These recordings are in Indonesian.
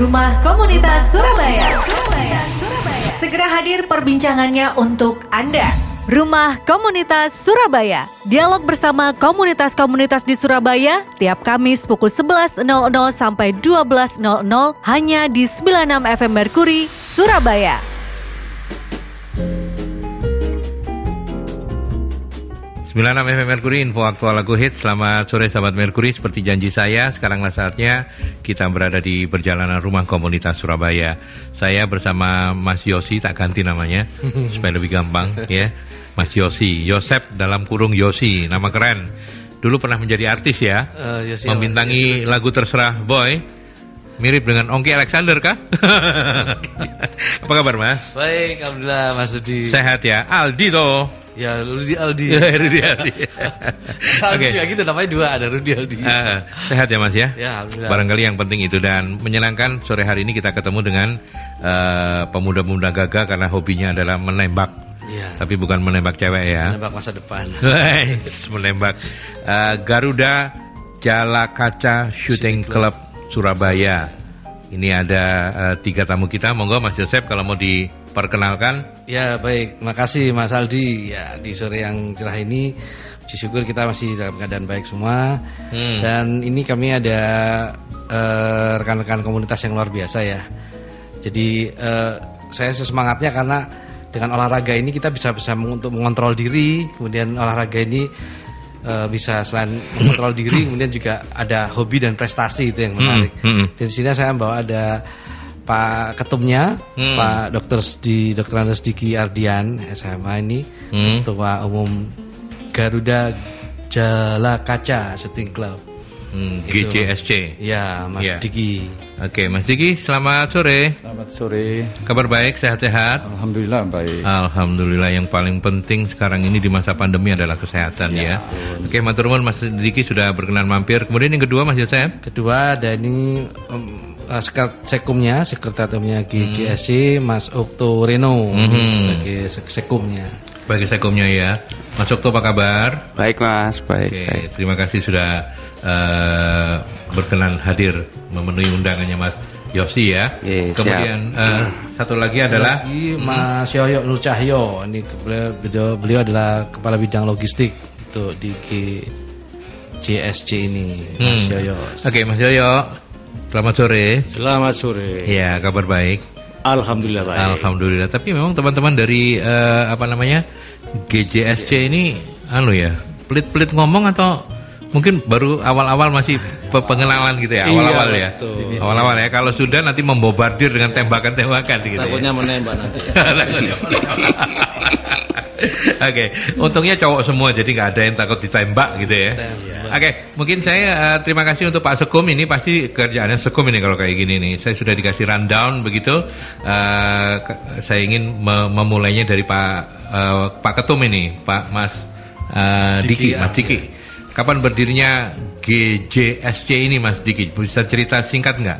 Rumah Komunitas Surabaya. Surabaya. Surabaya. Segera hadir perbincangannya untuk Anda. Rumah Komunitas Surabaya. Dialog bersama komunitas-komunitas di Surabaya tiap Kamis pukul 11.00 sampai 12.00 hanya di 96 FM Merkuri, Surabaya. 96 FM Merkuri, info aktual lagu hit. Selamat sore sahabat Merkuri, seperti janji saya, sekaranglah saatnya kita berada di perjalanan rumah komunitas Surabaya. Saya bersama Mas Yosi, tak ganti namanya, supaya lebih gampang ya. Mas Yosi, Yosep dalam kurung Yosi, nama keren. Dulu pernah menjadi artis ya, Eh, Yosi membintangi lagu Terserah Boy. Mirip dengan Ongki Alexander kah? Apa kabar Mas? Baik, alhamdulillah Mas Rudi. Sehat ya? Aldi toh. Ya Rudi Aldi. Ya, Rudi Aldi. Aldi Oke. ya gitu namanya dua ada Rudi Aldi. Eh, sehat ya Mas ya? ya alhamdulillah. Barangkali yang penting itu dan menyenangkan sore hari ini kita ketemu dengan eh, pemuda-pemuda gagah karena hobinya adalah menembak, Iya. tapi bukan menembak cewek ya. Menebak masa depan. Menembak Eh, Garuda Jala Kaca Shooting Club Surabaya. Ini ada eh, tiga tamu kita. Monggo Mas Yosep kalau mau diperkenalkan. Ya baik, makasih Mas Aldi. Ya di sore yang cerah ini, puji syukur kita masih dalam keadaan baik semua. Hmm. Dan ini kami ada eh, rekan-rekan komunitas yang luar biasa ya. Jadi eh, saya semangatnya karena dengan olahraga ini kita bisa bisa untuk mengontrol diri, kemudian olahraga ini eh, bisa selain mengontrol diri, kemudian juga ada hobi dan prestasi itu yang menarik. Hmm, hmm. Dan di sini saya bawa ada Pak Ketumnya, Hmm. Pak Dokter di Dokter Andes Diki Ardian SMA ini, Hmm. Ketua Umum Garuda Jala Kaca Shooting Club. Hmm, Itu. GJSC. Ya, Mas Ya. Diki. Oke, Mas Diki, selamat sore. Selamat sore. Kabar baik, sehat-sehat? Alhamdulillah baik. Alhamdulillah yang paling penting sekarang ini di masa pandemi adalah kesehatan ya. Oke, matur nuwun Mas Diki sudah berkenan mampir. Kemudian yang kedua Mas Yosep. Kedua ada ini um, uh, sekret- sekumnya, sekretariatnya GJSC Mas Okto Reno Mhm. sebagai sek- sekumnya. Sebagai sekumnya ya. Mas Okto apa kabar? Baik mas, baik. Oke, baik. terima kasih sudah eh, berkenan hadir memenuhi undangannya Mas Yosi ya. Ye, siap. Kemudian eh, satu lagi adalah Lagi Mas Yoyo Nur Cahyo. Ini beliau, beliau, adalah kepala bidang logistik untuk di GJSC ini. Mas Hmm. Yoyo. Oke, Mas Yoyo. Selamat sore. Selamat sore. Iya, kabar baik. Alhamdulillah baik. Alhamdulillah. Tapi memang teman-teman dari eh, apa namanya GJSC ini, anu ya, pelit-pelit ngomong atau mungkin baru awal-awal masih pe- pengenalan gitu ya, Iya, awal-awal ya, betul. awal-awal ya. Kalau sudah nanti membobardir dengan tembakan-tembakan gitu. ya. Takutnya menembak nanti. Takutnya Oke, untungnya cowok semua jadi nggak ada yang takut ditembak gitu ya. Oke, mungkin saya eh, terima kasih untuk Pak Sekum ini pasti kerjaannya Sekum ini kalau kayak gini nih. Saya sudah dikasih rundown begitu. Ke- saya ingin me- memulainya dari Pak eh, Pak Ketum ini, Pak Mas eh, Diki, Diki, Mas Diki. Kapan berdirinya GJSC ini Mas Diki? Bisa cerita singkat nggak?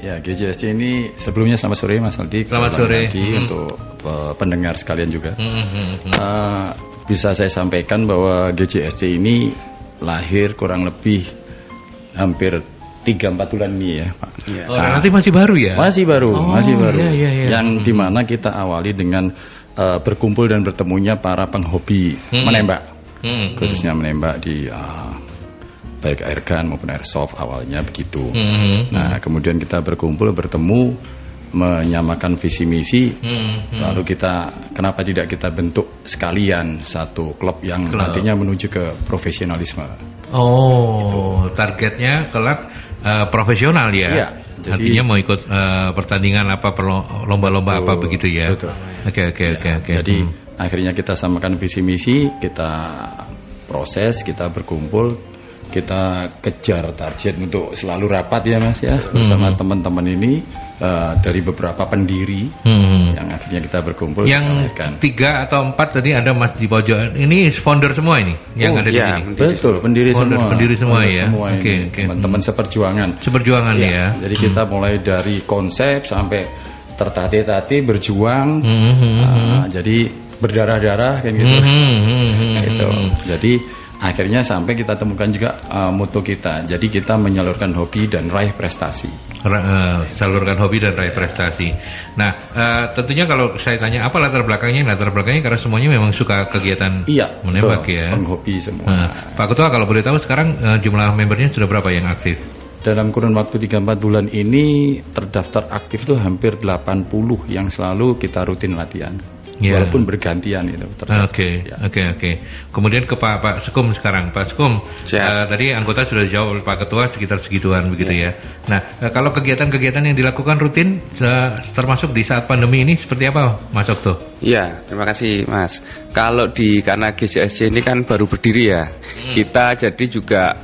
Ya GJSC ini sebelumnya selamat sore Mas Aldi. Selamat sore. lagi Hmm. untuk uh, pendengar sekalian juga. Hmm, hmm, hmm. Uh, bisa saya sampaikan bahwa GJSC ini lahir kurang lebih hampir 3-4 bulan ini ya Pak. Oh, nanti masih baru ya? Masih baru, Oh, masih baru. iya, iya, iya. Yang Hmm. di mana kita awali dengan uh, berkumpul dan bertemunya para penghobi Hmm. menembak. Hmm, hmm. khususnya menembak di uh, baik airgun maupun airsoft awalnya begitu. Hmm, hmm. Nah kemudian kita berkumpul bertemu menyamakan visi misi. Hmm, hmm. Lalu kita kenapa tidak kita bentuk sekalian satu klub yang Klub. nantinya menuju ke profesionalisme. Oh, targetnya kelak eh, profesional ya. Iya, jadi- Artinya mau ikut eh, pertandingan apa lomba-lomba apa begitu ya. betul. Oke oke oke oke. Jadi Hmm. Akhirnya kita samakan visi misi, kita proses, kita berkumpul, kita kejar target untuk selalu rapat ya mas ya bersama teman-teman ini eh, dari beberapa pendiri Hmm. yang akhirnya kita berkumpul Yang kita tiga atau empat tadi ada Mas di pojok. Ini founder semua ini yang Oh, ada di iya, sini. betul pendiri Founder- semua pendiri semua Founder ya? semua Oke, ini, oke. teman-teman seperjuangan Seperjuangan Ya, ya. jadi kita mulai dari konsep sampai tertatih-tatih berjuang Hmm, hmm, hmm. Nah, jadi berdarah-darah kan gitu. Hmm, hmm, hmm, hmm, Gitu. hmm. Jadi akhirnya sampai kita temukan juga uh, moto kita. Jadi kita menyalurkan hobi dan raih prestasi. Ra- eh, salurkan hobi dan raih prestasi. Nah, eh, tentunya kalau saya tanya apa latar belakangnya? Latar belakangnya karena semuanya memang suka kegiatan Iya, menembak betul. ya. Penghobi semua. Nah, Pak Ketua kalau boleh tahu sekarang eh, jumlah membernya sudah berapa yang aktif? Dalam kurun waktu 3-4 bulan ini terdaftar aktif tuh hampir 80 yang selalu kita rutin latihan. Iya. Walaupun bergantian itu. Oke, Ya. oke, oke. Kemudian ke Pak Pak Sekum sekarang, Pak Sekum. Siap. eh, tadi anggota sudah dijawab oleh Pak Ketua sekitar segituan begitu ya. Nah, eh, kalau kegiatan-kegiatan yang dilakukan rutin, se- termasuk di saat pandemi ini seperti apa, Mas Okto? Iya, terima kasih Mas. Kalau di karena GCSC ini kan baru berdiri ya, kita jadi juga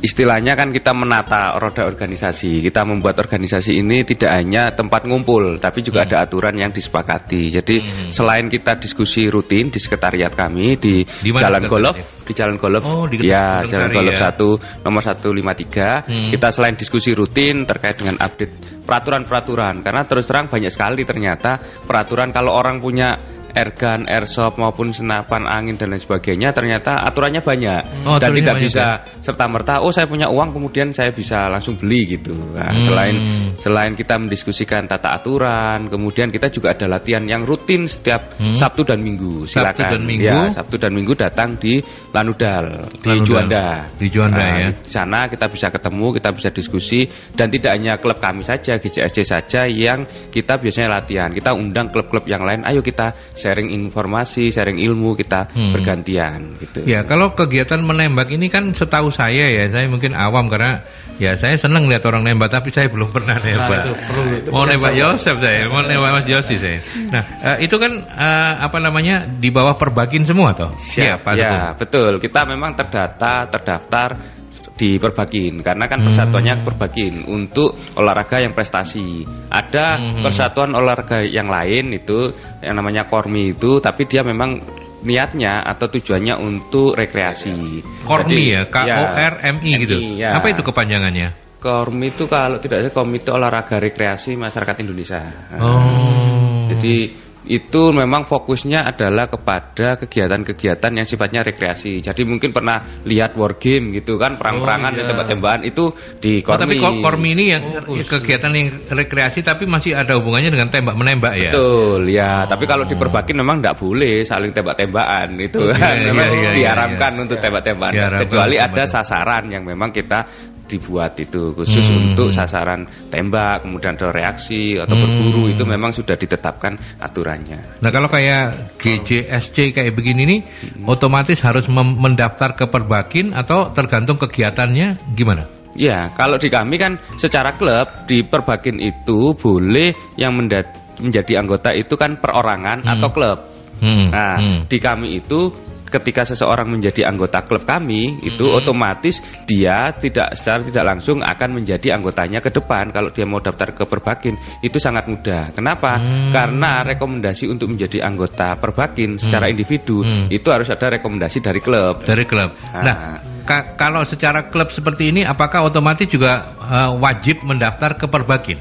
istilahnya kan kita menata roda organisasi. Kita membuat organisasi ini tidak hanya tempat ngumpul, tapi juga ada aturan yang disepakati. Jadi selain kita diskusi rutin di sekretariat kami di, Di mana Jalan Golf, di Jalan Golf, Oh, di ya Jalan Golf ya. 1 nomor 153. Hmm. Kita selain diskusi rutin terkait dengan update peraturan-peraturan karena terus terang banyak sekali ternyata peraturan kalau orang punya airgun, airsoft maupun senapan angin dan lain sebagainya ternyata aturannya banyak Oh, dan tidak banyak, bisa serta merta oh saya punya uang kemudian saya bisa langsung beli gitu. Nah, Hmm. selain selain kita mendiskusikan tata aturan, kemudian kita juga ada latihan yang rutin setiap Hmm. Sabtu dan Minggu. Sabtu Silakan dan Minggu? ya Sabtu dan Minggu datang di Lanudal, di Lanudal. Juanda. Di Juanda, Nah, ya. Di sana kita bisa ketemu, kita bisa diskusi dan tidak hanya klub kami saja, GCSC saja yang kita biasanya latihan. Kita undang klub-klub yang lain, ayo kita sharing informasi, sharing ilmu, kita Hmm. bergantian gitu. Ya, kalau kegiatan menembak ini kan setahu saya ya, saya mungkin awam karena ya saya senang lihat orang nembak tapi saya belum pernah nembak. itu perlu- itu mau nembak saya- Yosef saya, mau nembak Mas Yosi saya. Nah, eh, itu kan eh, apa namanya di bawah perbakin semua toh? Iya, Siap, Pak ya, Sugeng. betul. Kita memang terdata, terdaftar di Perbakin karena kan Hmm. persatuannya Perbakin untuk olahraga yang prestasi. Ada Hmm. persatuan olahraga yang lain itu yang namanya Kormi itu, tapi dia memang niatnya atau tujuannya untuk rekreasi. Kormi Jadi, ya, K O R M I gitu. ya. Apa itu kepanjangannya? Kormi itu kalau tidak salah Komite Olahraga Rekreasi Masyarakat Indonesia. Oh. Jadi itu memang fokusnya adalah kepada kegiatan-kegiatan yang sifatnya rekreasi. Jadi mungkin pernah lihat war game gitu kan, perang-perangan, Oh, iya. tembak-tembakan itu di Oh, tapi Kormi. kor- Kormi ini yang kegiatan yang rekreasi tapi masih ada hubungannya dengan tembak menembak ya. Betul ya, tapi kalau di Perbakin memang tidak boleh saling tembak-tembakan itu Oh, iya, kan, iya, memang iya, iya, diharamkan untuk tembak-tembakan. Kecuali ada sasaran yang memang kita dibuat itu khusus Hmm. untuk sasaran tembak, kemudian ada reaksi atau Hmm. berburu itu memang sudah ditetapkan aturannya. Nah kalau kayak GJSC kayak begini nih, otomatis harus mendaftar ke Perbakin atau tergantung kegiatannya gimana? Ya, kalau di kami kan secara klub di Perbakin itu boleh yang menjadi anggota itu kan perorangan Hmm. atau klub. Hmm, Nah, hmm. di kami itu ketika seseorang menjadi anggota klub kami itu Hmm. otomatis dia tidak secara tidak langsung akan menjadi anggotanya ke depan kalau dia mau daftar ke Perbakin itu sangat mudah. Kenapa? Hmm. Karena rekomendasi untuk menjadi anggota Perbakin secara individu Hmm. itu harus ada rekomendasi dari klub. dari klub. Ah. Nah, ka- kalau secara klub seperti ini, apakah otomatis juga eh, wajib mendaftar ke Perbakin?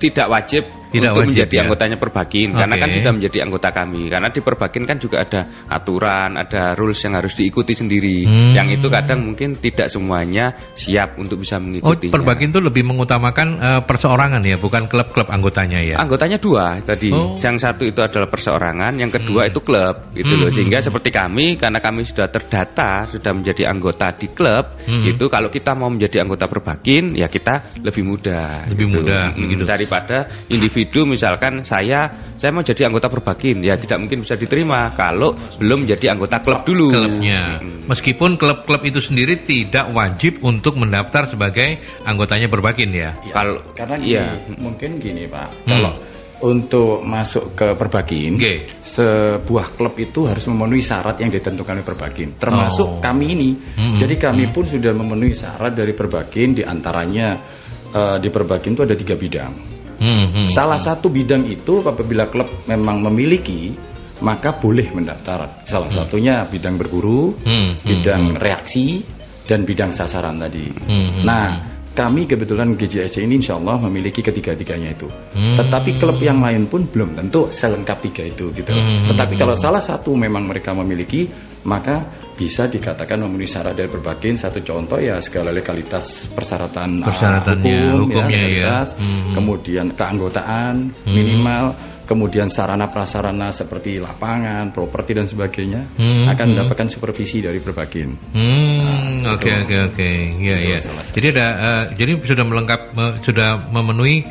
tidak wajib Tidak untuk wajib, menjadi ya. anggotanya Perbakin karena Oke. kan sudah menjadi anggota kami karena di Perbakin kan juga ada aturan ada rules yang harus diikuti sendiri Hmm. yang itu kadang mungkin tidak semuanya siap untuk bisa Oh, mengikutinya Perbakin itu lebih mengutamakan eh, perseorangan ya, bukan klub-klub anggotanya ya. Anggotanya dua tadi. Oh. Yang satu itu adalah perseorangan, yang kedua Hmm. itu klub, gitu Hmm, loh. Sehingga seperti kami, karena kami sudah terdata, sudah menjadi anggota di klub, Hmm. itu kalau kita mau menjadi anggota perbakin, ya kita lebih mudah. Lebih mudah, Hmm, begitu. Daripada individu, misalkan saya, saya mau jadi anggota perbakin, ya tidak mungkin bisa diterima kalau belum menjadi anggota klub dulu. klubnya. Hmm. Meskipun klub-klub itu sendiri tidak wajib untuk mendaftar sebagai anggotanya Perbakin ya. Kalau Karena gini, iya. mungkin gini Pak, Hmm. kalau untuk masuk ke Perbakin, Oke. sebuah klub itu harus memenuhi syarat yang ditentukan oleh Perbakin, termasuk Oh. kami ini. Hmm. Jadi kami pun sudah memenuhi syarat dari Perbakin, di antaranya eh, di Perbakin itu ada tiga bidang. Hmm, hmm. Salah satu bidang itu apabila klub memang memiliki, maka boleh mendaftar. Salah satunya bidang berburu, Hmm, hmm, bidang reaksi, dan bidang sasaran tadi. Hmm, hmm, Nah, kami kebetulan GJSC ini insya Allah memiliki ketiga-tiganya itu. Hmm. Tetapi klub yang lain pun belum tentu selengkap tiga itu gitu. Hmm. Tetapi kalau salah satu memang mereka memiliki, maka bisa dikatakan memenuhi syarat dari berbagai satu contoh ya segala legalitas persyaratan uh, Persyaratannya, hukum, hukumnya ya. legalitas, Hmm. kemudian keanggotaan minimal, kemudian sarana prasarana seperti lapangan, properti dan sebagainya Hmm. akan mendapatkan supervisi dari berbagai. Hmm, Nah, oke oke oke, iya iya. salah satu. Jadi ada, eh, jadi sudah melengkap, me- sudah memenuhi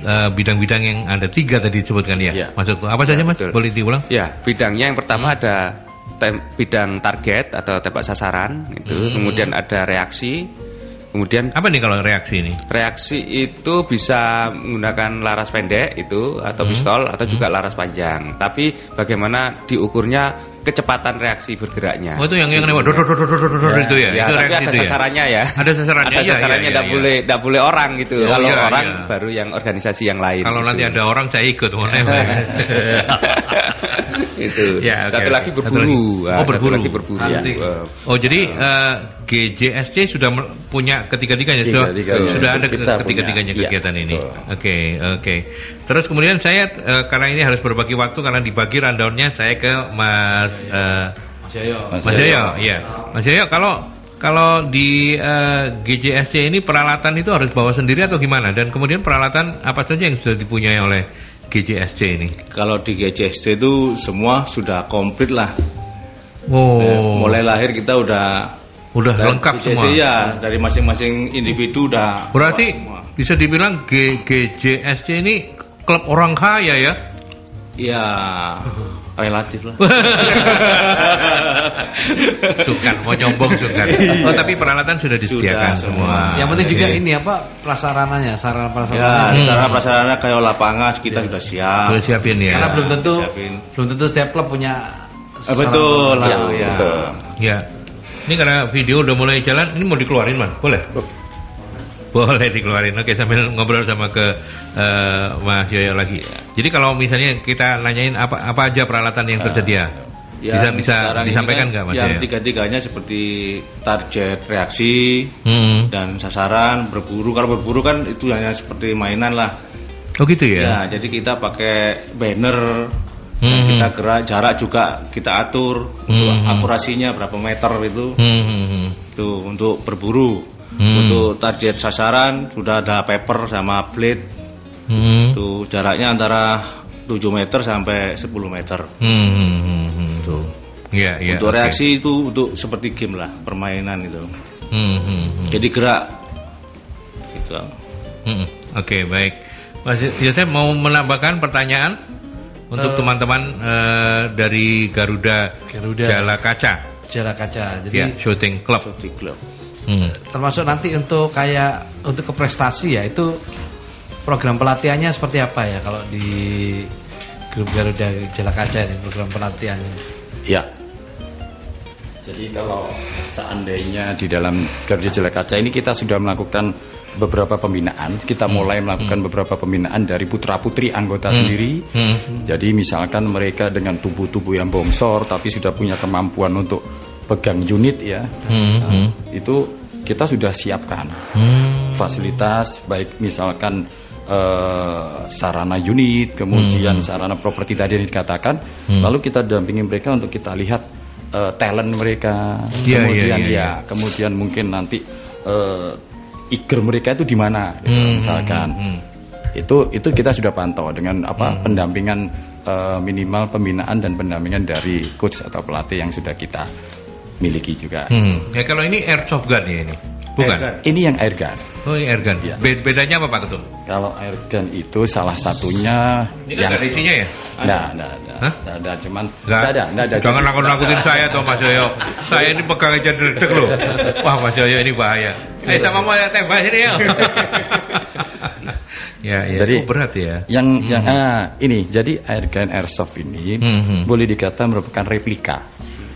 eh, bidang-bidang yang ada tiga tadi disebutkan ya. Iya. Maksudku apa saja mas? betul. Boleh diulang? Ya, bidangnya yang pertama ada tem- bidang target atau tembak sasaran itu, Hmm. kemudian ada reaksi, kemudian Apa nih kalau reaksi ini? reaksi itu bisa menggunakan laras pendek itu atau Hmm. pistol atau juga laras panjang. Tapi bagaimana diukurnya kecepatan reaksi bergeraknya. Oh itu yang yang dor dor dor itu ya? Ya, itu tapi ada ya? sasarannya ya. Ada sasarannya, Ada iya, sasarannya, iya, tidak iya, boleh, tidak boleh orang gitu. Oh, Kalau iya, orang iya. baru yang organisasi yang lain. Kalau gitu. nanti ada orang saya ikut itu. Ya, oke, satu oke. lagi Satu berburu. lagi. Ah, Oh, satu berburu. lagi berburu. Ya. Oh jadi eh, GJSC sudah me- ketiga-tiganya sudah Tiga-tiganya. sudah ada ketiga-tiganya punya. kegiatan Iya, ini. Oke oke. Terus kemudian saya eh, karena ini harus berbagi waktu karena dibagi rundownnya saya ke Mas eh, Mas Yoyo. Mas Yoyo. Iya. Mas Yoyo kalau kalau di eh, GJSC ini peralatan itu harus bawa sendiri atau gimana? Dan kemudian peralatan apa saja yang sudah dipunyai oleh GJSC ini? Kalau di GCSC itu semua sudah komplit lah. Oh, Eh, Mulai lahir kita udah udah dari lengkap GCSC semua. ya dari masing-masing individu udah Berarti semua. bisa dibilang G- GJSC ini klub orang kaya ya? ya relatif lah. Sukan, mau nyombong sukan. Oh tapi peralatan sudah disediakan Sudah, semua. Yang penting juga Oke. ini apa prasarananya, sarana ya prasarananya. secara prasarana kayak lapangan kita sudah siap. Sudah siapin ya. Karena belum tentu siapin. belum tentu setiap klub punya Ah, betul sarana ya. betul. Ya. Ini karena video udah mulai jalan, ini mau dikeluarin man? Boleh? Boleh dikeluarin. Oke sambil ngobrol sama ke eh, Mas Yoyo lagi. Jadi kalau misalnya kita nanyain apa apa aja peralatan yang tersedia, bisa Yang bisa ini disampaikan kan nggak Mas Yang tiga-tiganya seperti target reaksi Hmm. dan sasaran berburu. Kalau berburu kan itu hanya seperti mainan lah. Oh gitu Ya, ya? jadi kita pakai banner Hmm. kita gerak jarak juga kita atur untuk Hmm. akurasinya berapa meter itu Hmm, hmm, hmm. itu untuk berburu. Hmm. Untuk target sasaran sudah ada paper sama blade. Hmm. Itu jaraknya antara 7 meter sampai 10 meter. Hmm, hmm. Tuh. Iya, iya. untuk oke. reaksi itu untuk seperti game lah, permainan itu. Hmm, hmm, hmm. Jadi gerak. Gitu. Hmm, Oke, baik. Mas Yosef mau menambahkan pertanyaan untuk Eh, teman-teman eh, dari Garuda, Garuda. Jala Kaca, Jala kaca. Jadi ya, shooting club. Shooting club. Hmm. termasuk nanti untuk kayak untuk ke prestasi ya itu program pelatihannya seperti apa ya kalau di grup Garuda Jala Kaca ini program pelatihannya. Ya. Jadi kalau seandainya di dalam Garuda Jala Kaca ini kita sudah melakukan beberapa pembinaan, kita mulai melakukan beberapa pembinaan dari putra putri anggota sendiri. Hmm. Jadi misalkan mereka dengan tubuh-tubuh yang bongsor tapi sudah punya kemampuan untuk pegang unit ya, Hmm. Hmm. itu kita sudah siapkan Hmm. fasilitas baik misalkan eh, sarana unit, kemudian sarana properti tadi yang dikatakan, Hmm. lalu kita dampingi mereka untuk kita lihat eh, talent mereka, Iya, kemudian iya, iya, ya, kemudian mungkin nanti eh, eager mereka itu di mana, gitu, Hmm, misalkan. hmm, hmm. Itu itu kita sudah pantau dengan apa pendampingan eh, minimal pembinaan dan pendampingan dari coach atau pelatih yang sudah kita miliki juga. Hmm. Ya kalau ini airsoft gun ya ini, bukan? Airgun. Ini yang air gun. Oh ini air gun. Iya. Be- bedanya apa Pak Ketum? Kalau air gun itu salah satunya Ini kan ada isinya ya? Enggak, enggak ada. Hah? Enggak ada, cuman Nggak? enggak ada, enggak ada. Jangan nakut-nakutin saya toh Mas Yoyo. Saya ini pegang aja dedek loh. Wah Mas Yoyo ini bahaya. Eh sama mau ya tembak sini ya. ya, ya. Jadi- Oh, berat ya. Yang yang ah, ini jadi air gun airsoft ini Hmm, hmm. boleh dikata merupakan replika.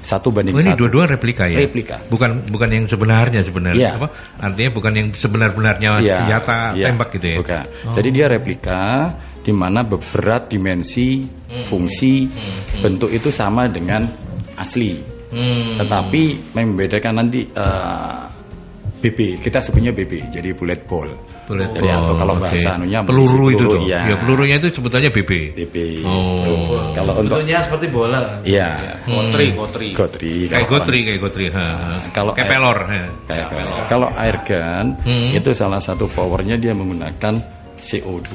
Satu banding Oh, ini satu. dua-dua replika ya? Replika. Bukan bukan yang sebenarnya sebenarnya. Iya. Apa? Artinya bukan yang sebenar-benarnya Iya, senjata iya, tembak gitu ya. Bukan. Oh. Jadi dia replika di mana berat dimensi, Hmm. fungsi, Hmm. bentuk itu sama dengan asli. Hmm. Tetapi membedakan nanti eh, BB, kita sebutnya BB, jadi bullet ball. Jadi ball, atau kalau oke. bahasa anunya peluru itu tuh. ya. Ya, pelurunya itu sebutannya BB. BB. Oh. Tuh. Kalau untuk Bentuknya seperti bola. Iya, Gotri, gotri. gotri. Kayak kalau gotri, kayak gotri. Ha, ha. Kalau kayak pelor. Kayak pelor. Kalau air gun Hmm. itu salah satu powernya dia menggunakan CO2.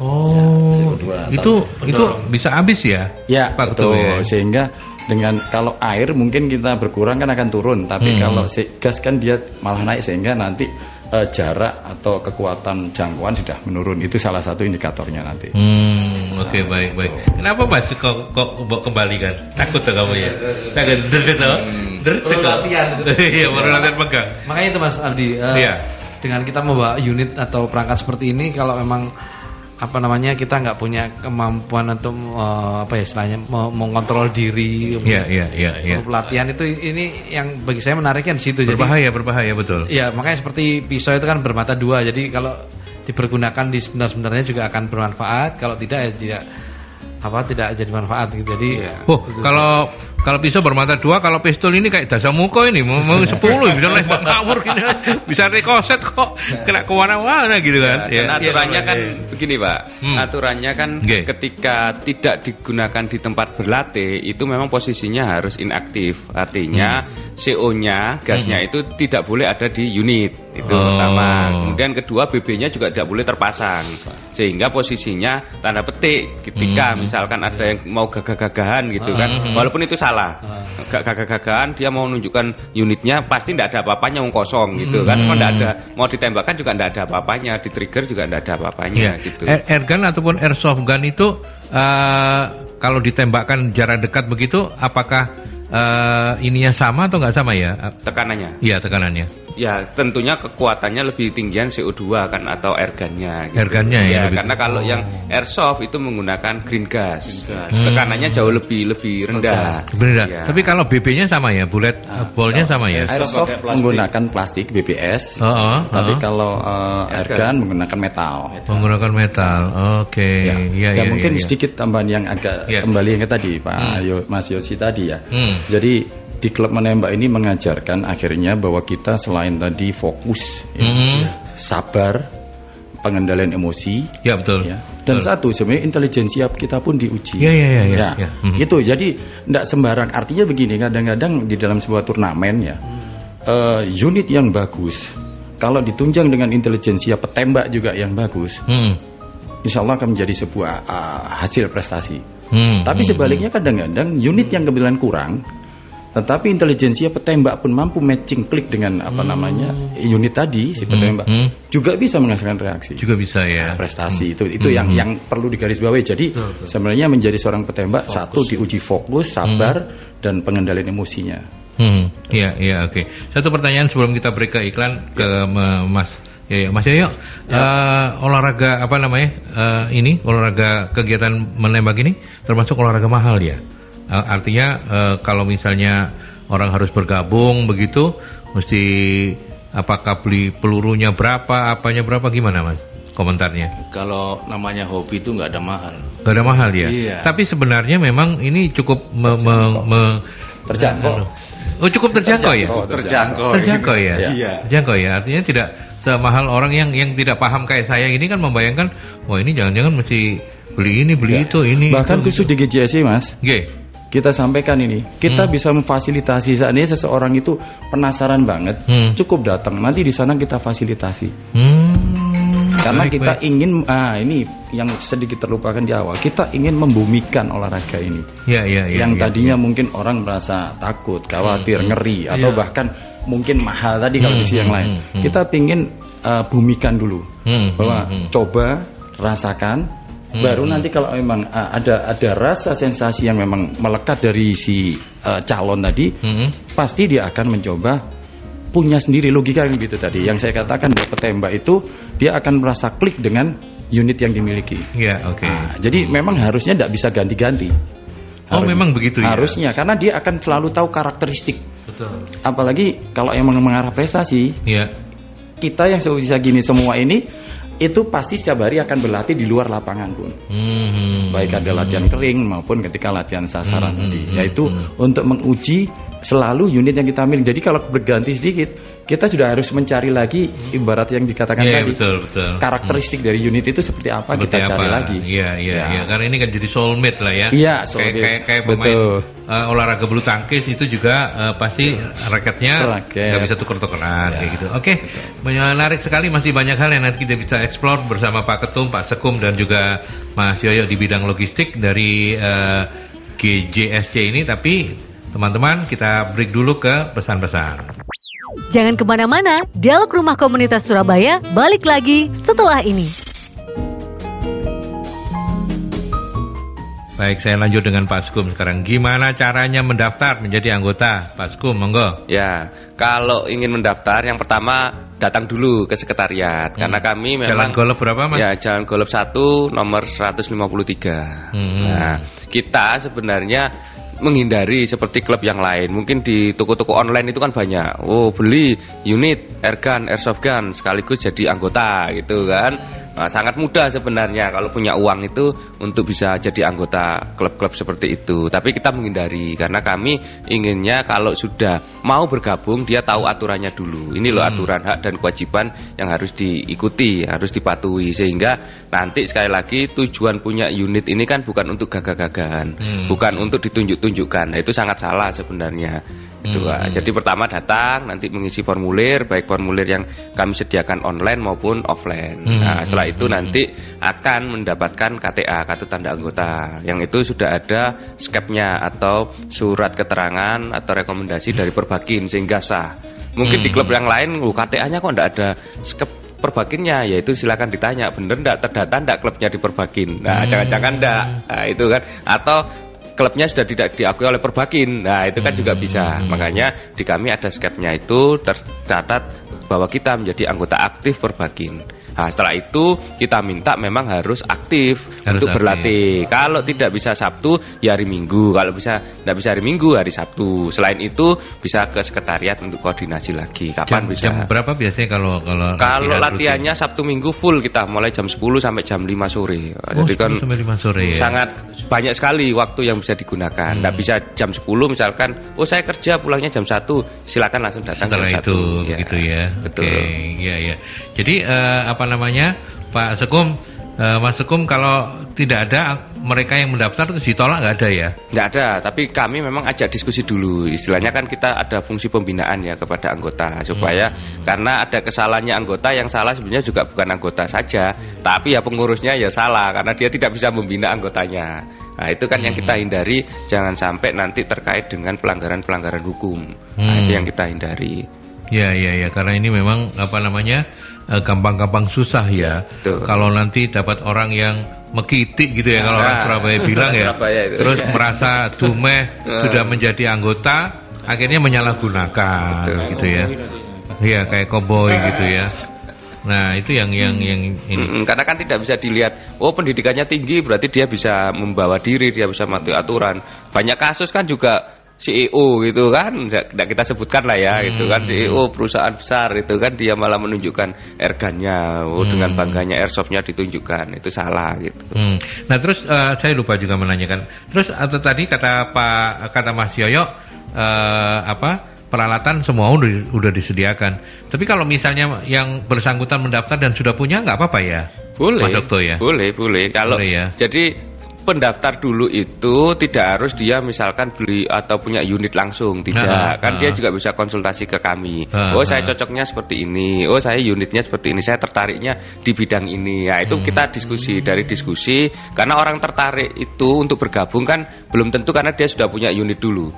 Oh, CO2. itu itu bisa habis ya? Ya, Pak betul. Ketua, ya? Sehingga dengan kalau air mungkin kita berkurang kan akan turun, tapi Hmm. kalau si gas kan dia malah naik sehingga nanti eh, jarak atau kekuatan jangkauan sudah menurun. Itu salah satu indikatornya nanti. Hmm, oke baik baik. Kenapa Mas kok kok bawa kembali kan? Takut tuh kamu ya? Takut deret tuh? Deret Perlu latihan. Iya, baru latihan pegang. Makanya itu Mas Aldi, eh, Iya. dengan kita membawa unit atau perangkat seperti ini, kalau memang apa namanya kita nggak punya kemampuan untuk eh, apa ya istilahnya mengontrol diri, Iya, iya, iya, iya. perlu pelatihan itu ini yang bagi saya menarik kan situ. Jadi Berbahaya, berbahaya betul. Ya makanya seperti pisau itu kan bermata dua. Jadi kalau dipergunakan di sebenar-sebenarnya juga akan bermanfaat. Kalau tidak ya tidak apa tidak jadi manfaat gitu. Jadi Oh, kalau kalau pisau bermata dua, kalau pistol ini kayak dasa muka ini mau, sepuluh bisa lempar ngawur gini, bisa rekoset kok kena ke mana-mana gitu kan? Ya, dan aturannya Iya, kan iya. begini pak, Hmm. aturannya kan Nggih. ketika tidak digunakan di tempat berlatih itu memang posisinya harus inaktif, artinya Hmm. CO-nya gasnya itu tidak boleh ada di unit itu Oh. pertama. Kemudian kedua BB-nya juga tidak boleh terpasang, sehingga posisinya tanda petik ketika Hmm. misalkan ada yang mau gagah-gagahan gitu kan, Hmm. walaupun itu salah, Gak gagah-gagahan dia mau menunjukkan unitnya pasti tidak ada apa-apanya mau kosong gitu kan, kalau tidak ada mau ditembakkan juga tidak ada apa-apanya, di trigger juga tidak ada apa-apanya Iya. gitu. Air, air gun ataupun airsoft gun itu eh, kalau ditembakkan jarak dekat begitu, apakah eh, ininya sama atau nggak sama ya? Eh, Tekanannya, Iya tekanannya. ya tentunya kekuatannya lebih tinggian CO2 kan atau air gunnya. Gitu. Air gunnya ya, Ya, lebih- karena kalau yang airsoft itu menggunakan green gas, tekanannya jauh lebih lebih rendah. Benar. Ya. Tapi kalau BB-nya sama ya, bullet Ah, eh, ball-nya sama ya. Airsoft plastik. menggunakan plastik BBS, Oh, oh, tapi oh. kalau eh, air gun menggunakan metal. menggunakan metal. Oke. Ya, Iya, Ya, iya, mungkin iya, iya. sedikit tambahan yang agak Ya. kembali yang tadi Pak Hmm. Yo- Mas Yosi tadi ya. Hmm. Jadi di klub menembak ini mengajarkan akhirnya bahwa kita selain tadi fokus, ya, Hmm. sabar, pengendalian emosi, Ya betul. ya. Dan satu sebenarnya intelijensia kita pun diuji. Iya, iya, iya, iya, Ya, iya. Mhm. Itu jadi tidak sembarang. Artinya begini, kadang-kadang di dalam sebuah turnamen ya, eh, unit yang bagus, kalau ditunjang dengan intelijensia petembak juga yang bagus, Hmm. insya Allah akan menjadi sebuah ah, hasil prestasi. Hmm. Tapi hmm, sebaliknya kadang-kadang unit yang kebetulan kurang, tetapi intelijensia petembak pun mampu matching klik dengan apa namanya unit tadi si petembak hmm. juga bisa menghasilkan reaksi. juga bisa ya. Prestasi itu itu yang yang perlu digarisbawahi. Jadi sebenarnya menjadi seorang petembak satu diuji fokus, sabar dan pengendalian emosinya. Hmm, iya, iya, oke. Satu pertanyaan sebelum kita break ke iklan ke me- Mas Ya, ya, Mas Yoyo, eh, olahraga apa namanya eh, ini olahraga kegiatan menembak ini termasuk olahraga mahal ya. Eh, artinya eh, kalau misalnya orang harus bergabung begitu, mesti apakah beli pelurunya berapa, apanya berapa, gimana Mas? Komentarnya? Kalau namanya hobi itu nggak ada mahal. Gak ada mahal ya. Iya. Tapi sebenarnya memang ini cukup me, me- me- Terjangkau. Oh cukup terjangkau, ya. Terjangkau. Terjangkau ya. Iya. Terjangkau ya. Artinya tidak semahal orang yang yang tidak paham kayak saya ini kan membayangkan, wah ini jangan-jangan mesti beli ini beli itu ini. Bahkan itu, khusus di GJSI mas, G. kita sampaikan ini, kita Hmm. bisa memfasilitasi saat ini seseorang itu penasaran banget, Hmm. cukup datang, nanti di sana kita fasilitasi. Hmm. Karena baik, kita baik. ingin, ah ini yang sedikit terlupakan di awal, kita ingin membumikan olahraga ini. ya ya ya. yang ya, tadinya ya. mungkin orang merasa takut, khawatir, ngeri, atau Iya. bahkan mungkin mahal tadi kalau Hmm, di sisi yang hmm, lain. hmm, hmm. Kita ingin uh, bumikan dulu Hmm, bahwa hmm, hmm. coba rasakan, Hmm, baru hmm. nanti kalau memang uh, ada ada rasa sensasi yang memang melekat dari si uh, calon tadi, Hmm. pasti dia akan mencoba punya sendiri logika yang gitu tadi. Yang saya katakan bahwa petembak itu dia akan merasa klik dengan unit yang dimiliki. Ya oke. Nah, jadi memang harusnya tidak bisa ganti-ganti. Oh, Harus- memang begitu ya? Harusnya karena dia akan selalu tahu karakteristik. Betul. Apalagi kalau emang mengarah prestasi, Ya. kita yang bisa gini semua ini itu pasti setiap hari akan berlatih di luar lapangan pun. Hmm. Baik ada latihan kering maupun ketika latihan sasaran Hmm, tadi, hmm, yaitu hmm. untuk menguji selalu unit yang kita miliki. Jadi kalau berganti sedikit, kita sudah harus mencari lagi ibarat yang dikatakan Iya, tadi. betul, betul. Karakteristik dari unit itu seperti apa Seperti kita cari apa? lagi. Iya, iya, Ya. iya. Karena ini kan jadi soulmate lah ya. Iya, Kayak soulmate. kayak, kayak pemain Betul. eh, olahraga bulu tangkis itu juga eh, pasti raketnya Raket. nggak bisa tuker-tukeran Ya, kayak gitu. Oke, menarik sekali masih banyak hal yang nanti kita bisa explore bersama Pak Ketum, Pak Sekum dan juga Mas Yoyo di bidang logistik dari eh, GJSC ini. Tapi teman-teman kita break dulu ke pesan-pesan. Jangan ke mana-mana, Dialog Rumah Komunitas Surabaya balik lagi setelah ini. Baik, saya lanjut dengan Pak Sekum sekarang. Gimana caranya mendaftar menjadi anggota? Pak Sekum, monggo. Ya, kalau ingin mendaftar yang pertama datang dulu ke sekretariat karena kami Hmm. Jalan memang Golf berapa, Mas? Ya, Jalan Golf 1 nomor 153. Hmm. Nah, kita sebenarnya menghindari seperti klub yang lain. Mungkin di toko-toko online itu kan banyak. Oh, beli unit airgun, airsoft gun sekaligus jadi anggota gitu kan. Nah, sangat mudah sebenarnya kalau punya uang itu untuk bisa jadi anggota klub-klub seperti itu. Tapi kita menghindari karena kami inginnya kalau sudah mau bergabung dia tahu aturannya dulu. Ini loh aturan hak dan kewajiban yang harus diikuti, harus dipatuhi sehingga nanti sekali lagi tujuan punya unit ini kan bukan untuk gagah-gagahan, Hmm. bukan untuk ditunjuk-tunjukkan. Nah, itu sangat salah sebenarnya. Itu, Hmm, ah. hmm. Jadi pertama datang nanti mengisi formulir baik formulir yang kami sediakan online maupun offline. Hmm, Nah, setelah hmm, itu hmm, nanti akan mendapatkan KTA kartu tanda anggota yang itu sudah ada skepnya atau surat keterangan atau rekomendasi dari Perbakin sehingga sah. Mungkin di Hmm. klub yang lain lu KTA-nya kok enggak ada skep perbakinnya yaitu silakan ditanya bener enggak terdata enggak klubnya di Perbakin. Nah, Hmm. jangan-jangan enggak. Nah, itu kan atau klubnya sudah tidak diakui oleh Perbakin. Nah, itu kan juga Hmm, bisa. hmm. Makanya di kami ada skepnya itu tercatat bahwa kita menjadi anggota aktif Perbakin. Nah, setelah itu kita minta memang harus aktif Harus untuk aktif. berlatih. Kalau tidak bisa Sabtu, ya hari Minggu. Kalau bisa tidak bisa hari Minggu, hari Sabtu. Selain itu bisa ke sekretariat untuk koordinasi lagi. Kapan Jam, bisa? jam berapa biasanya kalau kalau Kalau latihan latihannya Sabtu Minggu full kita mulai jam 10 sampai jam 5 sore. rutin? Oh, Jadi kan sampai lima sore ya. sangat banyak sekali waktu yang bisa digunakan. Hmm. Nggak bisa jam 10 misalkan, oh saya kerja pulangnya jam 1, silakan langsung datang setelah jam itu 1. gitu ya. Betul. Oke, iya iya. Jadi eh, apa namanya? Pak Sekum eh, Mas Sekum kalau tidak ada mereka yang mendaftar terus ditolak nggak ada ya? Nggak ada, tapi kami memang ajak diskusi dulu. Istilahnya kan kita ada fungsi pembinaan ya kepada anggota supaya Hmm. karena ada kesalahannya anggota yang salah sebenarnya juga bukan anggota saja, tapi ya pengurusnya ya salah karena dia tidak bisa membina anggotanya. Nah, itu kan yang Hmm. kita hindari jangan sampai nanti terkait dengan pelanggaran-pelanggaran hukum. Nah, Hmm. itu yang kita hindari. Ya ya ya karena ini memang apa namanya eh, gampang-gampang susah ya. Betul. Kalau nanti dapat orang yang mekitik gitu ya kalau orang Nah, Surabaya bilang ya. Surabaya itu. Terus Ya. merasa dumeh Nah. sudah menjadi anggota akhirnya menyalahgunakan Betul. gitu ya. Iya kayak koboi gitu ya. Nah, itu yang yang yang ini. Karena kan tidak bisa dilihat, oh pendidikannya tinggi berarti dia bisa membawa diri, dia bisa mematuhi aturan. Banyak kasus kan juga CEO gitu kan, tidak kita sebutkan lah ya, gitu kan Hmm. CEO perusahaan besar itu kan dia malah menunjukkan airgunnya, oh dengan Hmm. bangganya airsoftnya ditunjukkan, itu salah gitu. Hmm. Nah terus eh, saya lupa juga menanyakan. Terus atau tadi kata Pak kata Mas Yoyo eh, apa peralatan semua udah, udah disediakan. Tapi kalau misalnya yang bersangkutan mendaftar dan sudah punya nggak apa-apa ya? Boleh. Mas Dokto ya. Boleh, boleh. Kalau Boleh ya. jadi pendaftar dulu itu tidak harus dia misalkan beli atau punya unit langsung, tidak. Ah, kan ah. dia juga bisa konsultasi ke kami. Ah, oh, saya ah. cocoknya seperti ini. Oh, saya unitnya seperti ini. Saya tertariknya di bidang ini. Nah, itu Hmm. kita diskusi dari diskusi karena orang tertarik itu untuk bergabung kan belum tentu karena dia sudah punya unit dulu.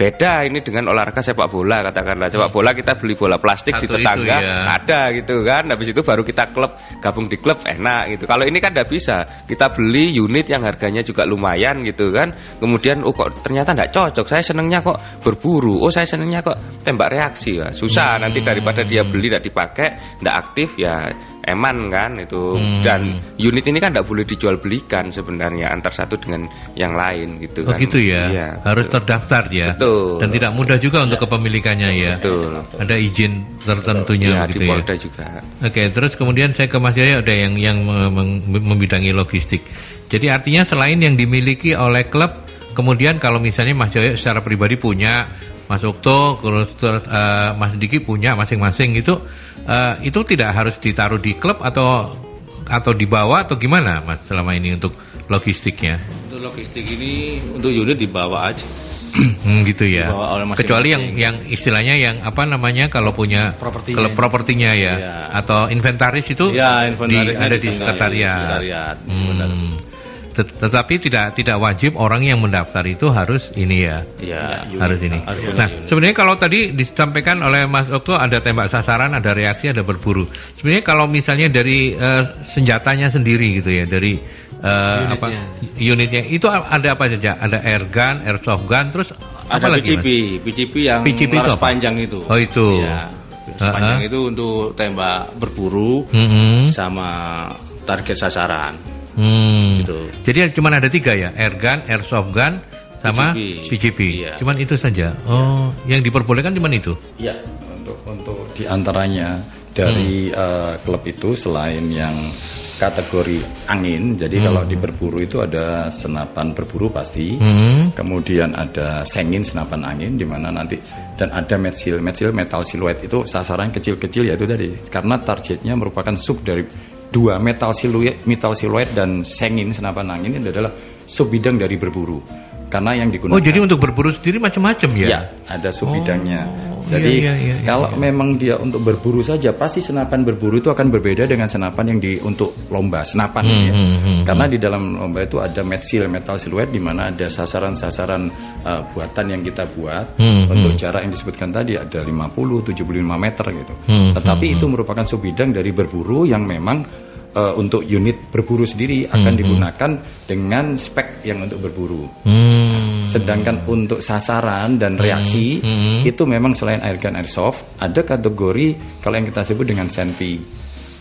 Beda ini dengan olahraga sepak bola katakanlah sepak bola kita beli bola plastik di Satu itu tetangga ya. ada gitu kan habis itu baru kita klub gabung di klub enak gitu kalau ini kan tidak bisa kita beli unit yang harganya juga lumayan gitu kan kemudian oh kok ternyata tidak cocok saya senengnya kok berburu oh saya senengnya kok tembak reaksi ya susah Hmm. nanti daripada dia beli tidak dipakai tidak aktif ya eman kan itu Hmm. dan unit ini kan tidak boleh dijual belikan sebenarnya antar satu dengan yang lain gitu Oh kan gitu ya. Iya, Harus betul. terdaftar ya. Betul. Dan tidak mudah juga untuk kepemilikannya ya. betul Ada izin tertentunya ya, di gitu ya. Polda juga Oke, terus kemudian saya ke Mas Yoyo ada yang yang mem- mem- membidangi logistik. Jadi artinya selain yang dimiliki oleh klub, kemudian kalau misalnya Mas Yoyo secara pribadi punya Mas Okto, terus, terus, eh, Mas Diki punya masing-masing itu eh, itu tidak harus ditaruh di klub atau atau dibawa atau gimana Mas selama ini untuk logistiknya? Untuk logistik ini untuk unit dibawa aja. Hmm, gitu ya. Kecuali yang yang istilahnya yang apa namanya kalau punya Propertinya. kalau propertinya ya Iya. atau inventaris itu Ya, inventarisnya di, ada di di sekretariat. sekretariat, benar. Hmm. Tet- Tetapi tidak tidak wajib orang yang mendaftar itu harus ini ya. Ya, unit. harus ini. Harus Nah, unit. sebenarnya kalau tadi disampaikan oleh Mas Okto ada tembak sasaran, ada reaksi, ada berburu. Sebenarnya kalau misalnya dari eh, senjatanya sendiri gitu ya, dari eh, Unitnya. apa unitnya itu ada apa saja? Ada air gun, airsoft gun, terus apa ada lagi? PCP, Mas? PCP yang PCP itu laras apa? panjang itu. Oh, itu. Ya, panjang Uh-uh. itu untuk tembak berburu Mhm. sama target sasaran. Hmm. Gitu. Jadi cuma ada tiga ya, air gun, airsoft gun, sama PCP. PCP. Iya. Cuman itu saja. Oh, yang diperbolehkan cuma itu. Ya, untuk untuk di antaranya dari eh, klub itu selain yang kategori angin, jadi kalau di berburu itu ada senapan berburu pasti, Hmm. kemudian ada sengin senapan angin di mana nanti dan ada metsil, metsil metal siluet itu sasaran kecil-kecil yaitu tadi karena targetnya merupakan sub dari dua metal siluet, metal siluet dan sengin senapan angin ini adalah sub bidang dari berburu karena yang digunakan Oh, jadi untuk berburu sendiri macam-macam ya? Ya, ada sub bidangnya. Oh, Jadi iya, iya, iya, kalau iya. memang dia untuk berburu saja, pasti senapan berburu itu akan berbeda dengan senapan yang di untuk lomba senapan Hmm, ya. hmm, hmm, Karena di dalam lomba itu ada metsil metal siluet di mana ada sasaran-sasaran uh, buatan yang kita buat Hmm, untuk hmm. jarak yang disebutkan tadi ada 50, 75 meter gitu. Hmm, Tetapi hmm, itu merupakan sub bidang dari berburu yang memang uh, untuk unit berburu sendiri akan Hmm, hmm. digunakan dengan spek yang untuk berburu. Hmm. Sedangkan untuk sasaran dan reaksi hmm. itu memang selain airgun airsoft ada kategori kalau yang kita sebut dengan senpi.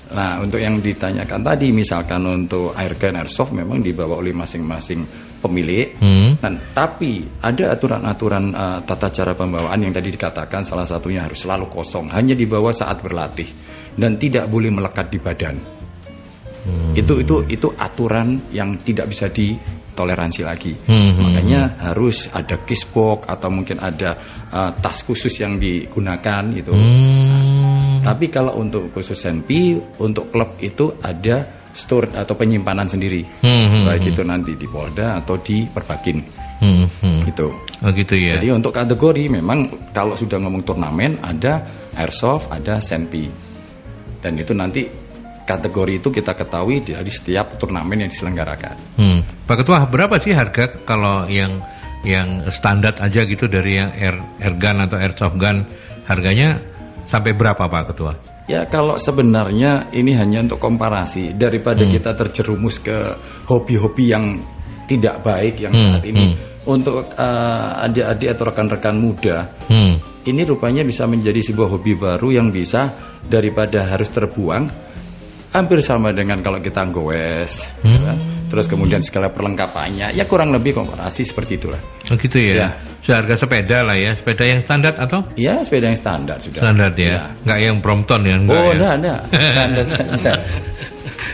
Nah, untuk yang ditanyakan tadi misalkan untuk airgun airsoft memang dibawa oleh masing-masing pemilik. Hmm. Dan tapi ada aturan-aturan eh, tata cara pembawaan yang tadi dikatakan salah satunya harus selalu kosong, hanya dibawa saat berlatih dan tidak boleh melekat di badan. Hmm. Itu itu itu aturan yang tidak bisa ditoleransi lagi. Hmm, hmm, Makanya harus ada cashbox atau mungkin ada uh, tas khusus yang digunakan gitu. Hmm. Tapi kalau untuk khusus senpi untuk klub itu ada store atau penyimpanan sendiri. Hmm, hmm, Baik hmm. itu nanti di Polda atau di Perbakin Hmm, hmm. gitu. Oh gitu ya. Jadi untuk kategori memang kalau sudah ngomong turnamen ada airsoft, ada senpi. Dan itu nanti kategori itu kita ketahui dari setiap turnamen yang diselenggarakan. Hmm. Pak Ketua, berapa sih harga kalau yang yang standar aja gitu dari yang air air gun atau airsoft gun harganya sampai berapa Pak Ketua? Ya kalau sebenarnya ini hanya untuk komparasi daripada Hmm. kita terjerumus ke hobi-hobi yang tidak baik yang Hmm, saat ini hmm. untuk uh, adik-adik atau rekan-rekan muda Hmm. ini rupanya bisa menjadi sebuah hobi baru yang bisa daripada harus terbuang hampir sama dengan kalau kita goes Hmm. ya kan? terus kemudian segala perlengkapannya ya kurang lebih komparasi seperti itulah Oh gitu ya. Ya. Seharga sepeda lah ya, sepeda yang standar atau ya sepeda yang standar sudah standar ya, nggak yang Brompton ya, enggak oh ya? enggak enggak standar saja